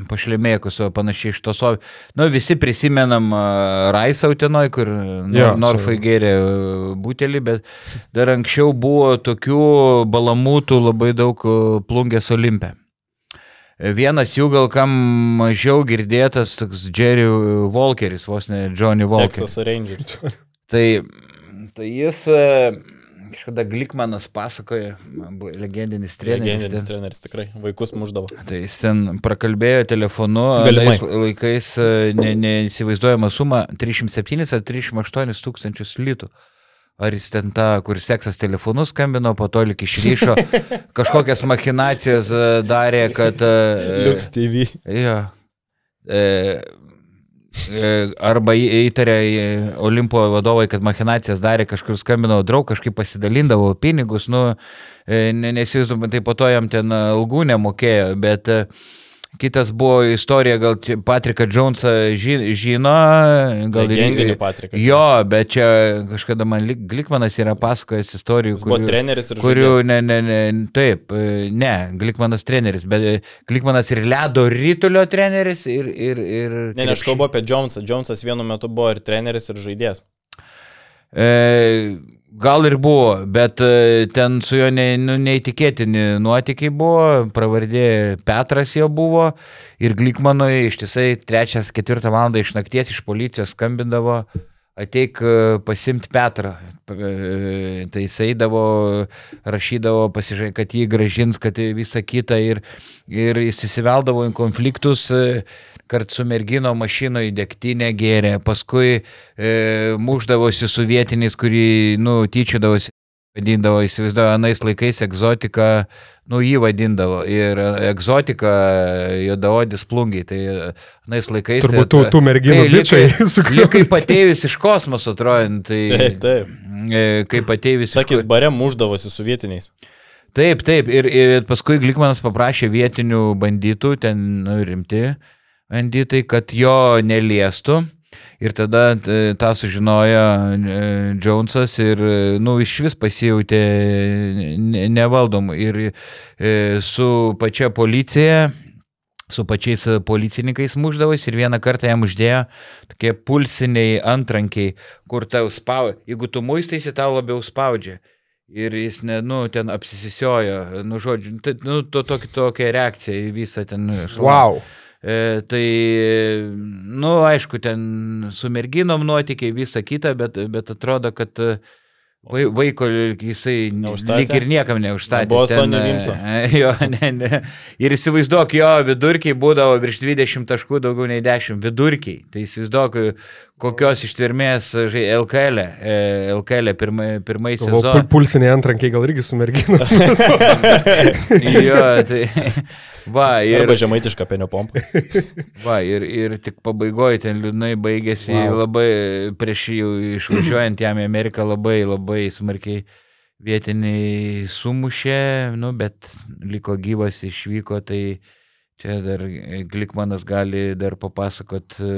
pašlemėkus, o panašiai iš tos. Nu, visi prisimenam e, Raisą Utenoj, kur Nor, Norfai gėrė butelį, bet dar anksčiau buvo tokių balamūtų labai daug plungės olimpė. Vienas jų gal kam mažiau girdėtas, toks Jerry Walkeris, vos ne Johnny Walkeris. Texas Rangers. Tai, tai jis kažkada Glikmanas pasakoja, buvo legendinis treneris. Legendinis ten. treneris tikrai, vaikus muždavo. Tai jis ten prakalbėjo telefonu, Galimai. laikais ne, neįsivaizduojama suma 307 ar 308 tūkstančius litų. Ar jis ten tą, kur seksas telefonu skambino, po to lik išryšo, kažkokias machinacijas darė, kad... Liuks TV. Jo. E, arba į- įtarė Olimpo vadovai, kad machinacijas darė, kažkur skambino draug, kažkaip pasidalindavo pinigus, nu, e, ne- nesivaizduoju, tai po to jam ten algų nemokėjo, bet e, kitas buvo istorija, gal Patriką ži- žino, gal ir- Patriką. Jo, bet čia kažkada man Lik- Glikmanas yra pasakojęs istorijų, Jis buvo treneris ir kurių, žaidėjas. ne, ne, ne, taip, ne, Glikmanas treneris, bet e, Glikmanas ir ledo rytulio treneris ir... ir, ir Ne, ne, aš kalbu apie Jonesą. Jonesas vienu metu buvo ir treneris, ir žaidėjas. E, gal ir buvo, bet e, ten su juo ne, nu, neįtikėtini nuotykiai buvo, pravardė Petras jo buvo ir Glikmanui ištisai 3-4 val. iš nakties iš policijos skambindavo. Ateik e, pasimti Petrą. E, Tai jis eidavo, rašydavo, pasižai, kad jį gražins, kad visa kita ir, ir jis įsiveldavo į konfliktus. e, kart su mergino mašinoje degtinę gėrė, paskui e, muždavosi su vietiniais, kurį, nu, tyčiodavosi, vadindavo, įsivaizduoju, anais laikais egzotika, nu, jį vadindavo. Ir egzotika, juodaodis plungiai, tai anais laikais... Turbūt tai, tų, tų merginų kai bičiai. Likai patėjus iš kosmoso, atrodo, tai... Taip, taip. e, Kaip ateivis. Sakys, bare muždavosi su vietiniais. Taip, taip. Ir, ir paskui Glikmanas paprašė vietinių bandytų, ten nu, rimti bandytai, kad jo neliestų. Ir tada e, tą sužinojo e, Jonesas ir, e, nu, iš vis pasijūtė ne- nevaldom. Ir su pačia policija, su pačiais policininkais muždavosi ir vieną kartą jam uždėjo tokie pulsiniai antrankiai, kur tau spaudžia. Jeigu tu muistaisi, tau labiau spaudžia. Ir jis, ne, nu, ten apsisisiojo, nu, žodžiu, tai, nu, to, tokia, tokia reakcija į visą ten šlamą. Wow. E, tai, nu, aišku, ten su merginom nuotykiai, visa kita, bet, bet atrodo, kad e, vai- vaiko jisai Neužstatė? lyg ir niekam neužstatė. Ten, Sonio e? Jo, ne, ne. Ir įsivaizduok, jo vidurkiai būdavo virš 20 taškų, daugiau nei 10 vidurkiai. Tai įsivaizduok, kokios ištvermės LKL, e, LKL pirmai, pirmai Galvoju, sezonai. pul- Pulsiniai antrankiai gal irgi su merginu. jo, tai, va, ir, Arba žemaitiška penio pompa. Va, ir, ir tik pabaigoje ten liūdnai baigėsi Wow. labai, prieš jį jau išvažiuojant jam į Ameriką labai, labai smarkiai vietiniai sumušė, nu, bet liko gyvas, išvyko, tai čia dar Glikmanas gali dar papasakot e,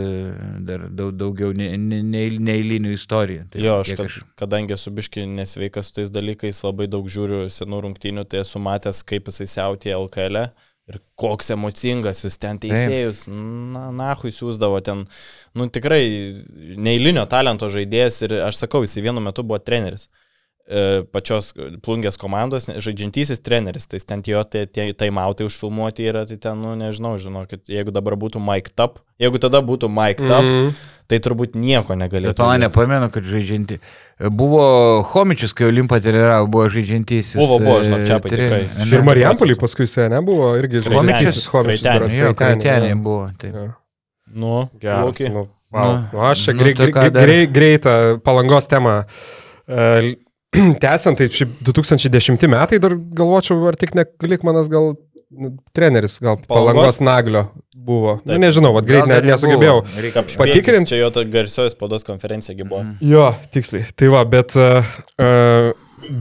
dar daug, daugiau ne- ne- ne- neeilinių istorijų. Tai Jo, aš, kad, kadangi esu biški nesveikas su tais dalykais, labai daug žiūriu senų rungtynių, tai esu matęs, kaip jisai siautė LKL. Ir koks emocingas jis ten teisėjus, na, nahui siūsdavo ten, nu tikrai neįlinio talento žaidėjas ir aš sakau, jisai vienu metu buvo treneris. E, pačios plungės komandos, ne- žaidžiantysis treneris, tai ten jo tie, tie taimautai užfilmuoti yra, tai ten, nu nežinau, žinokit, jeigu dabar būtų Mike Up, jeigu tada būtų Mike Up, mm. Mm. tai turbūt nieko negalėtų. Bet man nepamenu, kad žaidžianti. Buvo Homičius, kai Olimpą treniravo, buvo žaidžiantysis. Buvo, buvo, žinok, e, Čiapai, tre- tikrai. ane? Ir Marijampolį paskui sene buvo irgi žaidžiantysis Homičius. Jo. buvo. Taip. Jo. Nu, Geras, Luki. nu, wow. Nu, aš čia nu, grei, grei, grei, greitą palangos temą. Uh, Tęsiant, tai šiaip 2010 metai dar galvočiau, ar tik ne Likmanas gal nu, treneris, gal palangos, naglio buvo. Na, Taip. nežinau, vad greit net nesugebėjau. Reikia Patikrint? Čia jo ta garsioji spaudos konferencija buvo. Mhm. Jo, tiksliai. Tai va, bet, uh,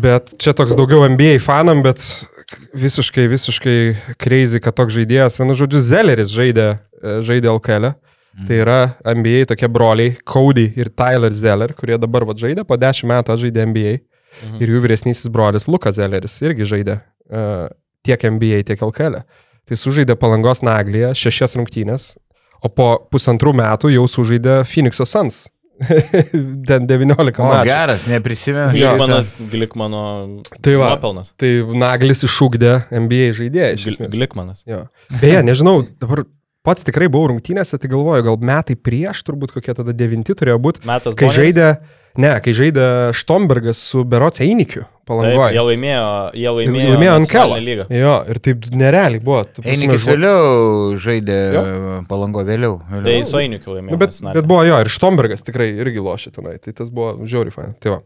bet čia toks daugiau NBA fanam, bet visiškai, visiškai crazy, kad toks žaidėjas, vienu žodžiu, Zelleris žaidė, e, žaidė LKL. Mhm. Tai yra NBA tokie broliai, Cody ir Tyler Zeller, kurie dabar va žaidė, po 10 metų žaidė NBA. Mhm. Ir jų vyresnysis brolis Lukas Zelleris irgi žaidė uh, tiek NBA, tiek LKL. Tai sužaidė palangos Naglyje šešias rungtynės, o po pusantrų metų jau sužaidė Phoenix'o Suns. Ten 19 O, metų. geras, neprisimenu. Glikmanas, Glikmano Tai va. nuopelnas. Tai Naglis išūkdė NBA esmės. Glikmanas. Jo. Beje, nežinau, dabar pats tikrai buvau rungtynėse, tai galvoju, gal metai prieš, turbūt kokie tada devinti turėjo būti, Metas kai Boneris? žaidė, ne, kai žaidė Štombergas su Berots Einikiu Taip, palangoje. jie laimėjo, jie laimėjo, laimėjo nacionalinę lygą. Jo, ir taip nerealiai buvo. Einikis žo- vėliau žaidė Jo. palango vėliau. vėliau. Tai su Einikiu laimėjo. Nu, bet, bet buvo jo, ir Štombergas tikrai irgi lošė tenai, tai tas buvo žiauriai fain. Tai va.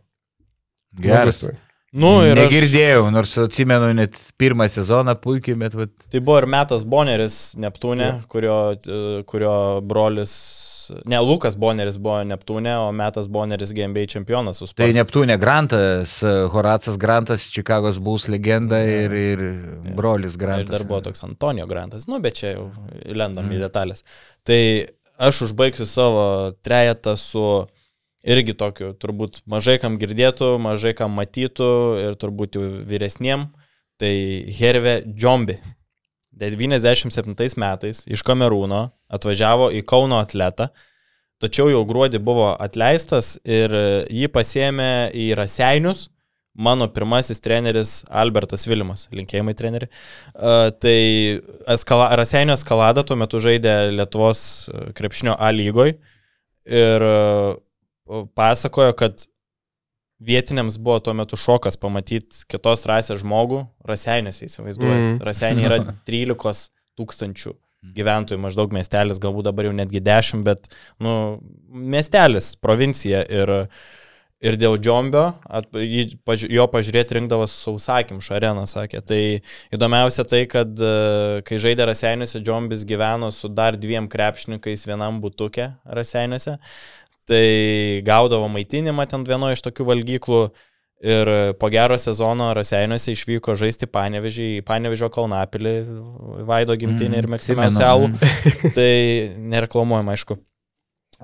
Geras. Labai Nu, ir aš, Negirdėjau, nors atsimenu net pirmą sezoną puikiai, bet vat, tai buvo ir Metas Boneris Neptūne, kurio, e, kurio brolis, ne, Lukas Boneris buvo Neptūne, o Metas Boneris GMB čempionas su tai Spurs. Neptūnė Grantas, Horacas Grantas, Čikagos Bulls legenda ir, ir brolis Ir Grantas. dar buvo toks Antonijo Grantas, nu, bet čia jau lendam į detalės. Tai aš užbaigsiu savo trejetą su irgi tokiu, turbūt mažai kam girdėtų, mažai kam matytų ir turbūt jau vyresniem. Tai Herve Džombi. 97 metais iš Kamerūno atvažiavo į Kauno atletą, tačiau jau gruodį buvo atleistas ir jį pasėmė į Raseinius. Mano pirmasis treneris Albertas Vilimas, linkėjimai treneri. Tai eskala, Raseinių eskalada tuo metu žaidė Lietuvos krepšinio A lygoj ir pasakojo, kad vietiniams buvo tuo metu šokas pamatyti kitos rasės žmogų Raseiniuose, įsivaizduojat. Mm. Mm. Raseiniai yra 13 tūkstančių gyventojų, maždaug miestelis, galbūt dabar jau netgi 10, bet, nu, miestelis, provincija ir, ir dėl džombio, at, jo pažiūrėti rinkdavas sausakimšą areną, sakė. Tai įdomiausia tai, kad e, kai žaidė Raseiniuose, džombis gyveno su dar dviem krepšininkais vienam būtukė Raseiniuose, tai gaudavo maitinimą ten vienoje iš tokių valgyklų. Ir po gero sezono Raseiniuose išvyko žaisti Panevežį, į Panevežio Kalnapilį, Vaido gimtinį ir Meksimasialų. tai nereklamuojam, aišku.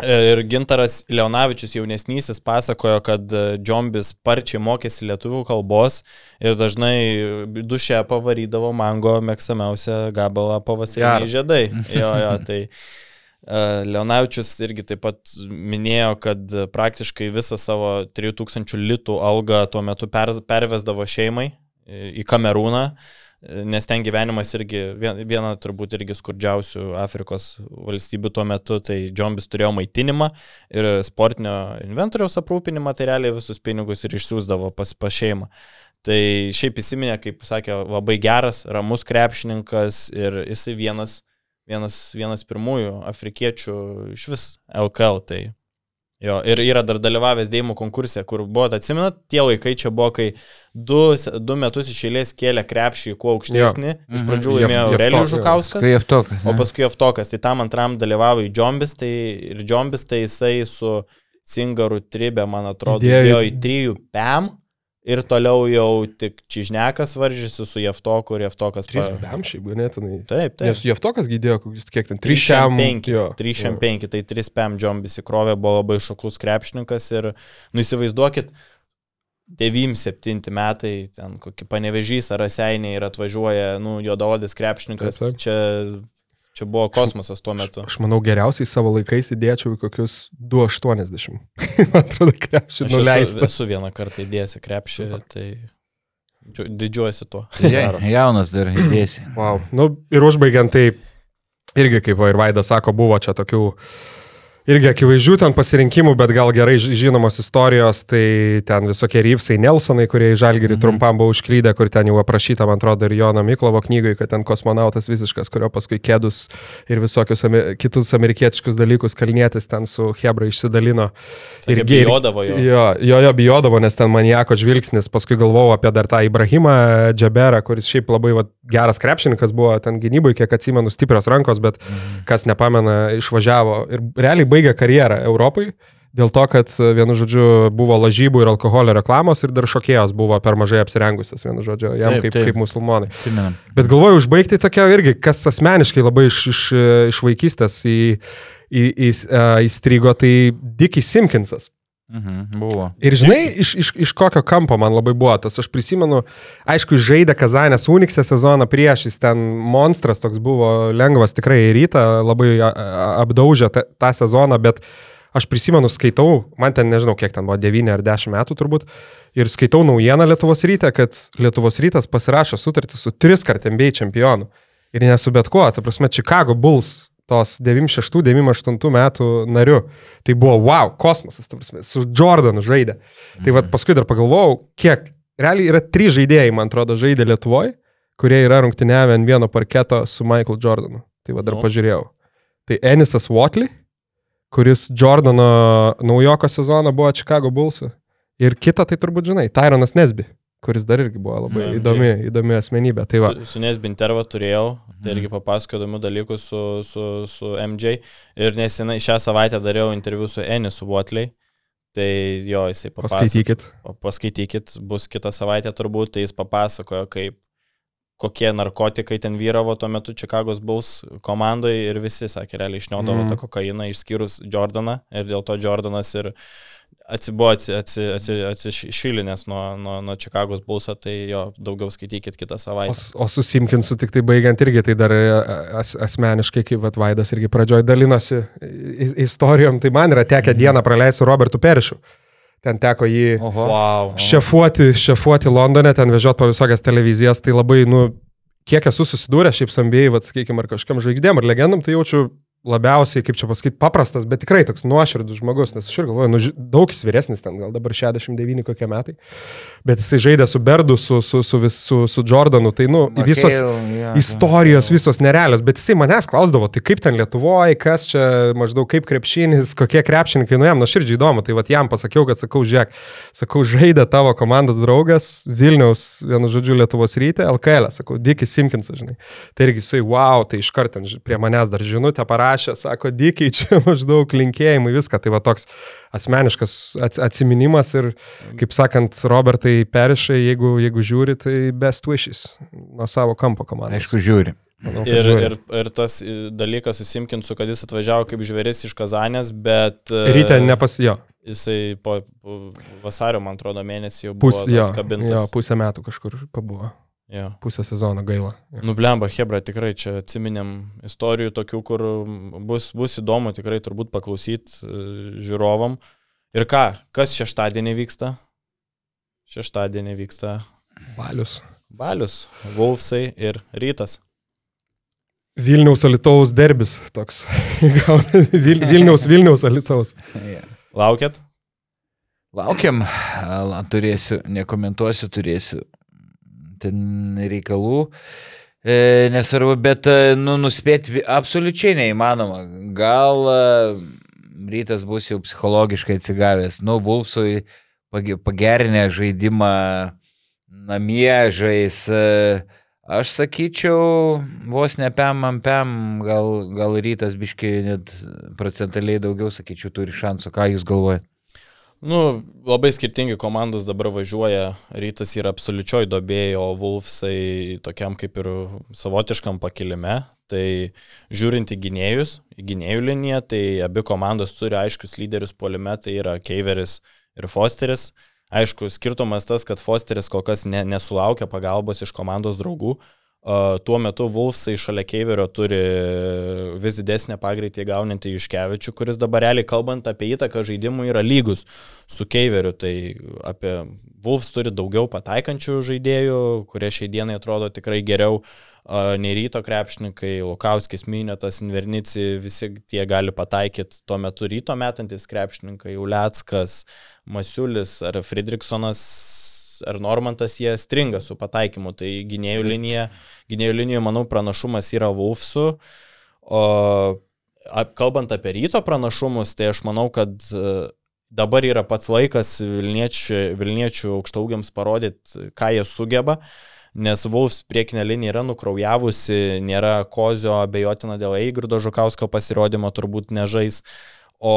Ir Gintaras Leonavičius jaunesnysis pasakojo, kad Džombis sparčiai mokėsi lietuvių kalbos ir dažnai dušę pavarydavo mango mėgstamiausią gabalą pavasariniai žiedai. Jo, jo, tai Leonavičius irgi taip pat minėjo, kad praktiškai visą savo 3000 litų algą tuo metu per, pervesdavo šeimai į Kamerūną, nes ten gyvenimas irgi viena turbūt irgi skurdžiausių Afrikos valstybių tuo metu, tai Džombis turėjo maitinimą ir sportinio inventoriaus aprūpinimą, tai realiai visus pinigus ir išsiųsdavo pas, pas šeimą. Tai šiaip įsiminė, kaip sakė, labai geras, ramus krepšininkas ir jisai vienas vienas, vienas pirmųjų afrikiečių iš vis LKL. Tai jo, ir yra dar dalyvavęs dėjimų konkurse, kur buvo, atsimenat, tie laikai čia buvo, kai du, du metus iš eilės kėlė krepšį kuo aukštesnį. Jo. Iš pradžių mhm. laimėjo Aurelijus Žukauskas. Jeftokas. O paskui Jeftokas. Tai tam antram dalyvavo į Džombis, tai ir Džombis tai jisai su Singaru Tribė, man atrodo, dėjo į 3 PM. Ir toliau jau tik Čižnekas varžysi su Jeftoku ir Jeftokas. 3 pa... šiaip ganėtinai. Taip, taip. Nes Jeftokas gydėjo, kiek ten 3-5. 3-5, tai 3 PM Džombis įkrovė, buvo labai šoklus krepšininkas ir, nu įsivaizduokit, 9-7 metai, ten kokį panevežys ar raseiniai ir atvažiuoja, nu, juodaodis krepšininkas, taip, taip. čia Čia buvo kosmosas tuo metu. Aš, aš manau, geriausiai savo laikais įdėčiau kokius 2,80. Man atrodo, krepšį nuleista. Esu, esu vieną kartą įdėjęs krepšį, tai didžiuojasi tuo. Ja, jaunas dar įdėsi. Wow. Nu, ir užbaigiant, tai irgi, kaip ir Vaidas sako, buvo čia tokių uh, irgi akivaizdžių ten pasirinkimų, bet gal gerai žinomos istorijos, tai ten visokie Ryvsai Nelsonai, kurie į Žalgirį mhm. trumpam buvo užklydę, kur ten jau aprašyta, man atrodo, ir Jono Miklovo knygai, kad ten kosmonautas visiškas, kurio paskui kėdus ir visokius kitus amerikietiškus dalykus kalnėtis ten su Hebra išsidalino. Ir bijodavo jo. Jo, jo, jo bijodavo, nes ten maniako žvilgsnis, paskui galvojau apie dar tą Ibrahimą Džaberą, kuris šiaip labai va, geras krepšininkas buvo ten gynybai, kiek atsimenu, stiprios rankos, bet mhm. kas nepamena, išvažiavo ir realiai baigė karjerą Europai. Dėl to, kad vienu žodžiu buvo lažybų ir alkoholio reklamos ir dar šokėjos buvo per mažai apsirengusios, vienu žodžiu, jam taip, kaip, taip. kaip musulmonai. Atsimenam. Bet galvoju, užbaigti tokia irgi, kas asmeniškai labai iš, iš, iš vaikystės į, į, į, įstrigo, tai Dickie Simkinsas. Mhm, buvo. Ir žinai, iš, iš, iš kokio kampo man labai buvo tas, aš prisimenu, aišku, žaidė Kazanės Unikse sezoną prieš, jis ten monstras toks buvo, lengvas tikrai rytą, labai apdaužė tą, tą sezoną, bet aš prisimenu, skaitau, man ten nežinau, kiek ten buvo, 9 ar 10 metų turbūt, ir skaitau naujieną Lietuvos ryte, kad Lietuvos rytas pasirašo sutartį su tris kart NBA čempionu. Ir nesu bet kuo, ta prasme, Chicago Bulls tos 96-98 metų nariu. Tai buvo wow, kosmosas, prasme, su Jordanu žaidė. Mhm. Tai vad paskui dar pagalvojau, kiek, realiai yra trys žaidėjai, man atrodo, žaidė Lietuvoje, kurie yra rungtyniavę ant vieno parketo su Michael Jordanu. Tai vad dar no. pažiūrėjau. Tai Enisas Watley, kuris Jordano naujoko sezoną buvo Chicago Bulls. Ir kita, tai turbūt žinai, Tyronas Nesby kuris dar irgi buvo labai Na, įdomi, įdomi asmenybė. Tai va. su, su Nesbinterva turėjau, tai irgi papasakoju įdomių dalykų su, su, su MJ ir nesenai šią savaitę dariau interviu su Enisu Watley. Tai jo, jisai papasakojo. Paskaitykit. Paskaitykit, bus kitą savaitę turbūt, tai jis papasakojo, kaip kokie narkotikai ten vyravo tuo metu Čikagos Bulls komandoje ir visi, sakė, realiai išniodavo mm. tą kokainą išskyrus Jordaną ir dėl to Jordanas ir atsibuvo atsišilinęs nuo, nuo, nuo Čikagos Bullso, tai jo daugiau skaitykit kitą savaitę. O, o su Simkinsu tik tai baigiant irgi, tai dar e, as, asmeniškai, kaip vat, Vaidas irgi pradžioj dalinosi istorijom, tai man yra tekę mhm. dieną praleisti su Robertu Perišu. Ten teko jį wow. šefuoti, šefuoti Londone, ten vežioti po visokias televizijas, tai labai, nu, kiek esu susidūręs šiaip sambėjai, vad, sakykime, ar kažkam žvaigždėm, ar legendam, tai jaučiu labiausiai, kaip čia pasakyti, paprastas, bet tikrai toks nuoširdus žmogus, nes aš ir galvoju, nu, daug jis vyresnis ten, gal dabar 69 kokie metai, bet jisai žaidė su Berdu, su, su, su, vis- su, su Jordanu, tai, nu, visos istorijos, visos nerealios, bet jisai manęs klausdavo, tai kaip ten Lietuvoje, kas čia maždaug kaip krepšinis, kokie krepšininkai, nu jam nuoširdžiai įdomu, tai vad jam pasakiau, kad sakau, žiūrėk, sakau, žaidė tavo komandos draugas Vilniaus, vienu žodžiu, Lietuvos ryte, LKL, sakau, Dikis Simkinsas, žinai. Tai irgi jisai, wow, tai iš karto prie manęs dar žinutę parašė, sako, Dikiai, čia maždaug linkėjimai, viską. Tai va toks asmeniškas ats- atsiminimas ir, kaip sakant, Robertai Perišai, jeigu, jeigu žiūri, tai best wishes nuo savo kampo komandos. Aišku, žiūri. Manau, Ir, ir, ir tas e, dalykas susimkinsiu, kad jis atvažiavo kaip žvėris iš Kazanės, bet e, Ryte nepas jo. jisai po, po vasario, man atrodo, mėnesį jau buvo Pus, jo, jo, kabintas. pusę metų kažkur pabuvo. Jo. Pusę sezono gaila. Jo. Nublemba, Hebra, tikrai čia atsiminėm istorijų tokių, kur bus, bus įdomu tikrai turbūt paklausyti žiūrovam. Ir ką, kas šeštadienį vyksta? Šeštadienį vyksta Balius. Balius, Wolfsai ir Rytas. Vilniaus Alitaus derbis toks. Vil, Vilniaus, Vilniaus Alitaus. Laukiat? Laukiam, La, turėsiu, nekomentuosiu, turėsiu ten reikalų. E, nesvarbu, bet e, nu, nuspėti absoliučiai neįmanoma. Gal e, rytas bus jau psichologiškai atsigavęs. Nu, Vulfsui page- pagerinę žaidimą namie žais. E, aš sakyčiau, vos ne pem, pem, gal, gal rytas biškai net procentaliai daugiau, sakyčiau, turi šansų. Ką jūs galvojate? Nu, labai skirtingi komandos dabar važiuoja. Rytas yra absoliučioj dobėje, o Wolfsai tokiam kaip ir savotiškam pakilime. Tai žiūrint į gynėjus, į gynėjų liniją, tai abi komandos turi aiškius lyderius polime, tai yra Keiveris ir Fosteris. Aišku, skirtumas tas, kad Fosteris kol kas ne, nesulaukia pagalbos iš komandos draugų. Tuo metu Wolfsai šalia Keiverio turi vis didesnę pagreitį gaunantį Iškevičių, kuris dabar realiai kalbant apie įtaką žaidimui yra lygus su Keiveriu. Tai apie Wolfs turi daugiau pataikančių žaidėjų, kurie šiai dienai atrodo tikrai geriau uh, nei ryto krepšininkai, Lukauskis, Minėtas, Invernici, visi tie gali pataikyti tuo metu ryto metantis krepšininkai, Uleckas, Masiulis ar Friedrichsonas ar Normantas jie stringa su pataikymu, tai gynėjų linija, gynėjų linijoje, manau, pranašumas yra Wolfsų, o kalbant apie ryto pranašumus, tai aš manau, kad e, dabar yra pats laikas Vilniečių, Vilniečių aukštaugiams parodyti, ką jie sugeba, nes Wolfs priekinė linija yra nukraujavusi, nėra Kozio abejotina dėl Eigirdo Žukausko pasirodymo, turbūt nežais. O,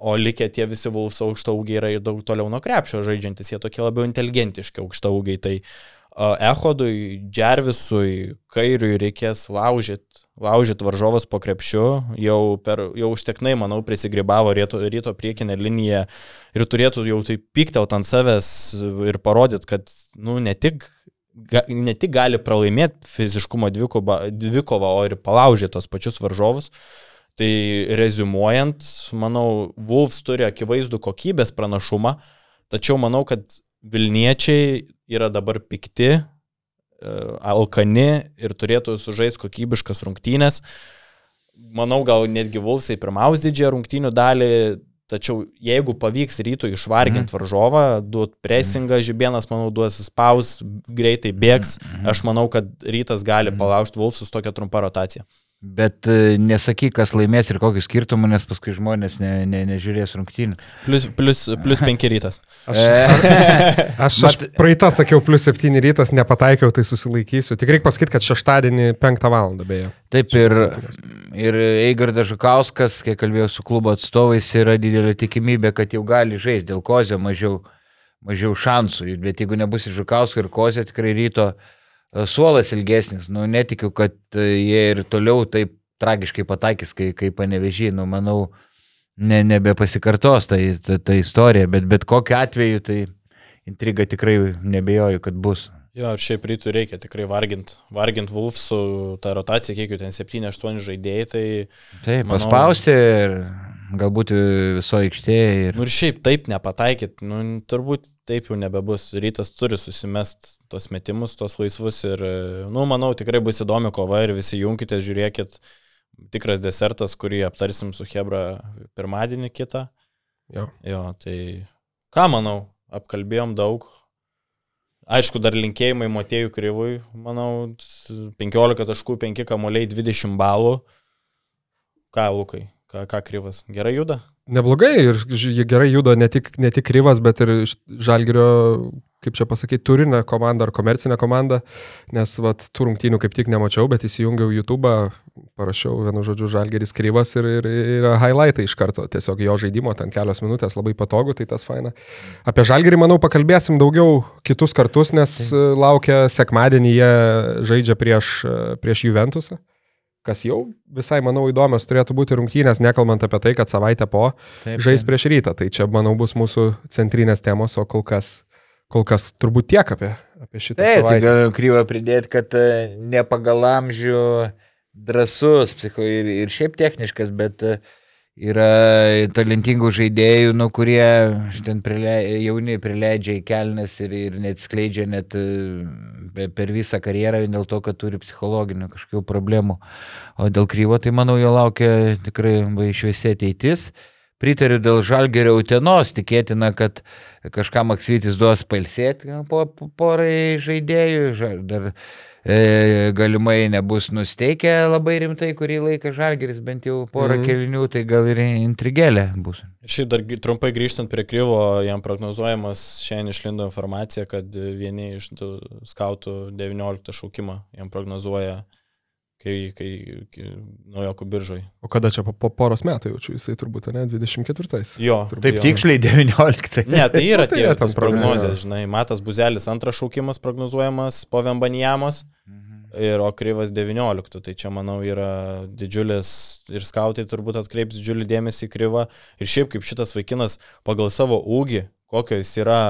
o likę tie visi Vulfs aukštaugiai yra ir daug toliau nuo krepšio žaidžiantis, jie tokie labiau inteligentiški aukštaugiai. Tai uh, Ehodui, Džervisui, Kairiui reikės laužyti laužyt varžovas po krepšiu, jau, per, jau užteknai, manau, prisigribavo ryto, ryto priekinę liniją ir turėtų jau taip piktelt ant savęs ir parodyti, kad nu, ne, tik, ga, ne tik gali pralaimėti fiziškumo dvikovą, dvikovą o ir palaužyti tos pačius varžovus. Tai rezumuojant, manau, Wolves turi akivaizdų kokybės pranašumą, tačiau manau, kad Vilniečiai yra dabar pikti, e, alkani ir turėtų sužaisti kokybiškas rungtynės. Manau, gal netgi Wolvesai pirmaus didžiąją rungtynių dalį, tačiau jeigu pavyks rytų išvarginti varžovą, duot presingą, žibienas, manau, duos spaus, greitai bėgs, aš manau, kad rytas gali palaužti Wolvesus tokią trumpą rotaciją. Bet e, nesakyk, kas laimės ir kokius skirtumus, nes paskui žmonės ne, ne, nežiūrės rungtynių. Plus, plus, plus penki rytas. Aš, aš, aš praeitą sakiau, plus 7 rytas, nepataikiau, tai susilaikysiu. Tik reikia pasakyti, kad šeštadienį 5 val. beje. Taip ir, ir Eigardas Žukauskas, kiek kalbėjau su klubo atstovais, yra didelė tikimybė, kad jau gali žaisti dėl kozio mažiau, mažiau šansų. Bet jeigu nebus ir Žukausko ir kozio, tikrai ryto e, suolas ilgesnis. Nu, netikiu, kad e, jie ir toliau taip tragiškai pataikys, kai, kai panevežį. Nu, manau, ne, nebepasikartos ta, ta, ta istorija, bet bet kokiu atveju tai intriga tikrai nebejoju, kad bus. Jo, šiaip rytų reikia tikrai vargint, vargint Wolfsų tą rotaciją, kiek jų ten 7-8 žaidėjai, tai... Taip, Manau- paspausti ir galbūt viso aikštėje. Ir... Nu ir šiaip taip nepataikyt, nu turbūt taip jau nebebus. Rytas turi susimest tos metimus, tos laisvus ir, nu, manau, tikrai bus įdomi kova ir visi jungkite, žiūrėkit. tikras desertas, kurį aptarsim su Hebra pirmadienį kitą. Jo. Jo, tai ką manau, apkalbėjom daug. Aišku, dar linkėjimai Motėjų Kryvui, manau, 15 taškų, 5 kamuoliai, 20 balų. Ką, Lukai, ką, ką Kryvas? Gerai juda? Neblogai ir gerai juda ne tik, ne tik Kryvas, bet ir Žalgirio, kaip čia pasakyti, turinę komandą ar komercinę komandą, nes vat, tų rungtynių kaip tik nemačiau, bet įsijungiau YouTube, parašiau vienu žodžiu Žalgeris Kryvas ir, ir, ir highlightai iš karto, tiesiog jo žaidimo, ten kelios minutės, labai patogu, tai tas faina. Apie Žalgerį, manau, pakalbėsim daugiau kitus kartus, nes e, laukia sekmadienį jie žaidžia prieš, prieš Juventusą. Kas jau visai, manau, įdomios turėtų būti rungtynės, nekalbant apie tai, kad savaitę po Taip, žais prieš rytą. Tai čia, manau, bus mūsų centrinės temos, o kol kas, kol kas turbūt tiek apie, apie šitą Taip, tai savaitę. gal kryva pridėti, kad e, ne pagal amžių drasus, psicho ir, ir šiaip techniškas, bet e, yra talentingų žaidėjų, nu, kurie ten prilei, jauni prileidžia į kelnes ir, ir net skleidžia net e, per visą karjerą dėl to, kad turi psichologinių kažkokių problemų. O dėl kryvo, tai manau, jo laukia tikrai šviesi ateitis. Pritariu dėl žalgerio utenos, tikėtina, kad kažkam Maksytis duos palsėti po, po porai žaidėjų, ža- dar e, galimai nebus nusteikę labai rimtai kurį laiką žalgeris, bent jau porą mm. kelinių, tai gal ir intrigelė bus. Šiaip dar trumpai grįžtant prie Kryvo, jam prognozuojamas šiandien išlindo informacija, kad vieni iš tų skautų 19 šaukimą jam prognozuoja, kai, kai, kai naujokų biržoj. O kada čia po, po poros metų jaučiu, jisai turbūt, ne, 24. Jo, Taip jo. tiksliai 19. Ne, tai yra Nu, tai tie prognozuoja. prognozijas, žinai, Matas Buzelis antras šaukimas prognozuojamas po Vembanijamos ir Okrivas 19, tai čia manau yra didžiulis ir skautai turbūt atkreips didžiulį dėmesį į Kryvą ir šiaip kaip šitas vaikinas pagal savo ūgį, kokio jis yra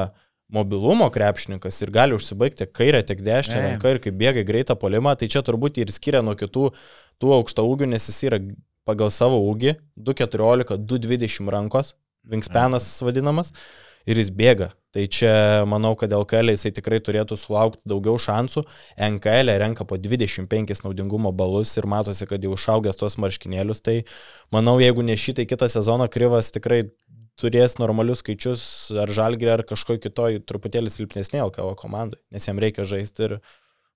mobilumo krepšininkas ir gali užsibaigti kairę, tiek dešinę ranką ir kaip bėga greitą polimą, tai čia turbūt ir skiria nuo kitų tų aukšto ūgių, nes jis yra pagal savo ūgį 2,14, 2,20 rankos, vingspenas vadinamas, ir jis bėga. Tai čia manau, kad LKL jisai tikrai turėtų sulaukti daugiau šansų. NKL renka po 25 naudingumo balus ir matosi, kad jau išaugęs tuos marškinėlius. Tai manau, jeigu ne šitai kitą sezoną Kryvas tikrai turės normalius skaičius ar žalgrį ar kažkokį kitoj truputėlį silpnesnė LKL komandai, nes jam reikia žaisti ir,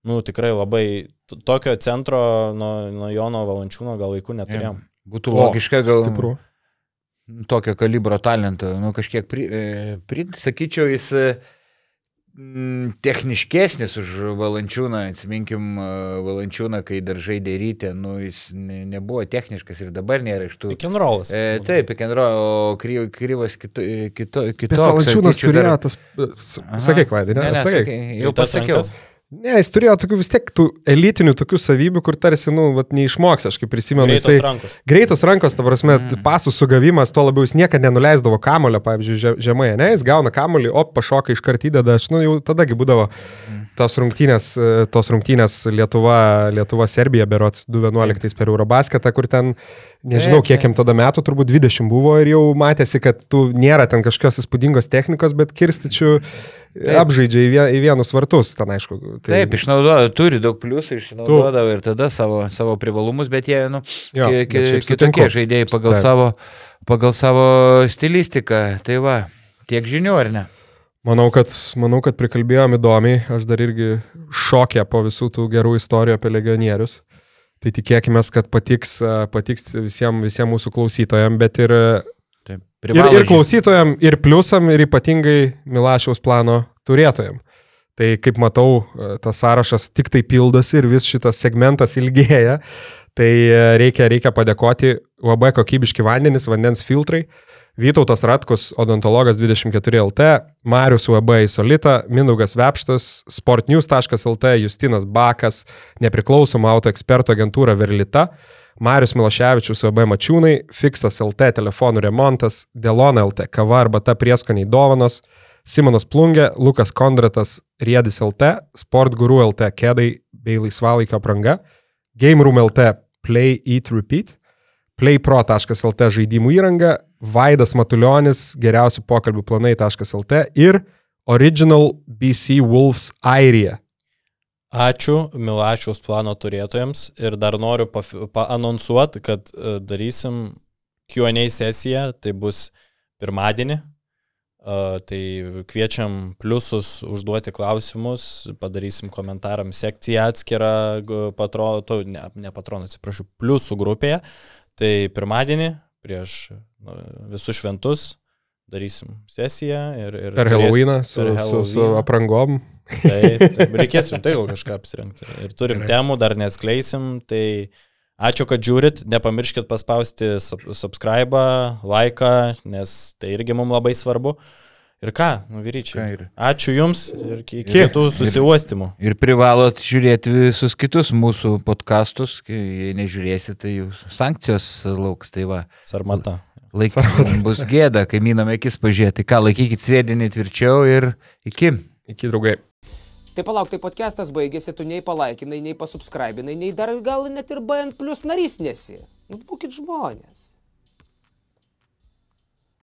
nu, tikrai labai tokio centro nuo, nuo Jono Valančiūno gal laikų neturėjom. Būtų logiška gal Stipru. tokio kalibro talento, nu kažkiek, pri, e, pri, sakyčiau, jis techniškesnis už Valančiūną, atsiminkim e, Valančiūną, kai dar žaidė rytę, nu jis ne, nebuvo techniškas ir dabar nėra iš tų. Rollas. E, taip, pikenro, o kry- kryvas kito, kito, Bet kitoks. Valančiūnas sakyčiau, turėjo dar- tas... Sakyk, Vaidai, ne? Ne, ne, Sakyk. sakai, jau pasakiau. rankas? Ne, jis turėjo tokių vis tiek tų elitinių tokių savybių, kur tarsi, nu, vat, neišmoks, aš kaip prisimenu, Greitos jisai... rankos. Greitos rankos, ta prasme, mm. pasų sugavimas, to labiau jis niekada nenuleisdavo kamulio, pavyzdžiui, že- žemai, ne, jis gauna kamulį, o pašoka iš karto įdeda, aš, nu, jau tadagi būdavo tos rungtynės, e, tos rungtynės Lietuva, Lietuva Serbija, berots 2011 per Eurobasketą, kur ten, nežinau, kiek jam tada metų, turbūt 20 buvo ir jau matėsi, kad tu nėra ten kažkokios įspūdingos technikos, bet kirstičių apžaidžia į, į vienus vartus, ten aišku. Tai... Taip, išnaudoja, turi daug pliusų, išnaudodavo ir tada savo, savo privalumus, bet jie, nu, Jo, ki, ki, kitokie žaidėjai pagal Taip. savo, pagal savo stilistiką. Tai va, tiek žinių, ar ne? Manau kad, manau, kad prikalbėjom įdomiai, aš dar irgi šokė po visų tų gerų istorijų apie legionierius. Tai tikėkime, kad patiks, patiks visiems visie mūsų klausytojams, bet ir, Taip, ir, ir klausytojams, ir pliusam, ir ypatingai Milašiaus plano turėtojams. Tai kaip matau, tas sąrašas tik tai pildosi ir vis šitas segmentas ilgėja. Tai reikia, reikia padėkoti labai kokybiški vandenys, vandens filtrai. Vytautas Ratkus, odontologas 24 LT, Marius UAB Isolita, Mindaugas Vepštas, sportnews.lt, Justinas Bakas, nepriklausoma auto eksperto agentūra Verlita, Marius Miloševičius UAB Mačiūnai, Fixas LT telefonų remontas, Delona LT kava arba ta prieskoniai dovanos, Simonas Plungė, Lukas Kondratas, Riedis LT, Sportguru LT kėdai bei laisvalaikio apranga, Game Room LT Play, Eat, Repeat, playpro.lt žaidimų įranga, Vaidas Matuljonis, geriausi pokalbių planai.lt ir Original BC Wolves Airija. Ačiū Milašiaus plano turėtojams ir dar noriu paanonsuoti, kad e, darysim Q&A sesiją, tai bus pirmadienį. E, Tai kviečiam pliusus užduoti klausimus, padarysim komentaram sekciją atskirą g- patro, to, ne, ne patroną, atsiprašau, pliusų grupėje. Tai pirmadienį prieš nu, visus šventus darysim sesiją ir... ir Per Halloweeną su, per su, su aprangom. Taip, taip, reikės rimtai gal kažką apsirengti. Ir turim Gerai. temų, dar neskleisim, tai ačiū, kad žiūrit, nepamirškit paspausti sub subscribe, laiką, nes tai irgi mums labai svarbu. Ir ką, nu Ką vyryčiai. ir- Ačiū Jums ir kitų susiuostimų. Ir privalot žiūrėti visus kitus mūsų podkastus, kai jei nežiūrėsit, tai jų sankcijos lauks, tai va. Sarmata. Laik, bus gėda, kai miname akis pažiūrėti, ką laikykit sėdinį tvirčiau ir iki. Iki draugai. Tai palauk, tai podcastas baigėsi, tu nei palaikinai, nei pasubscribinai, nei dar gal net ir BN plus narys nesi. Nu, būkit žmonės.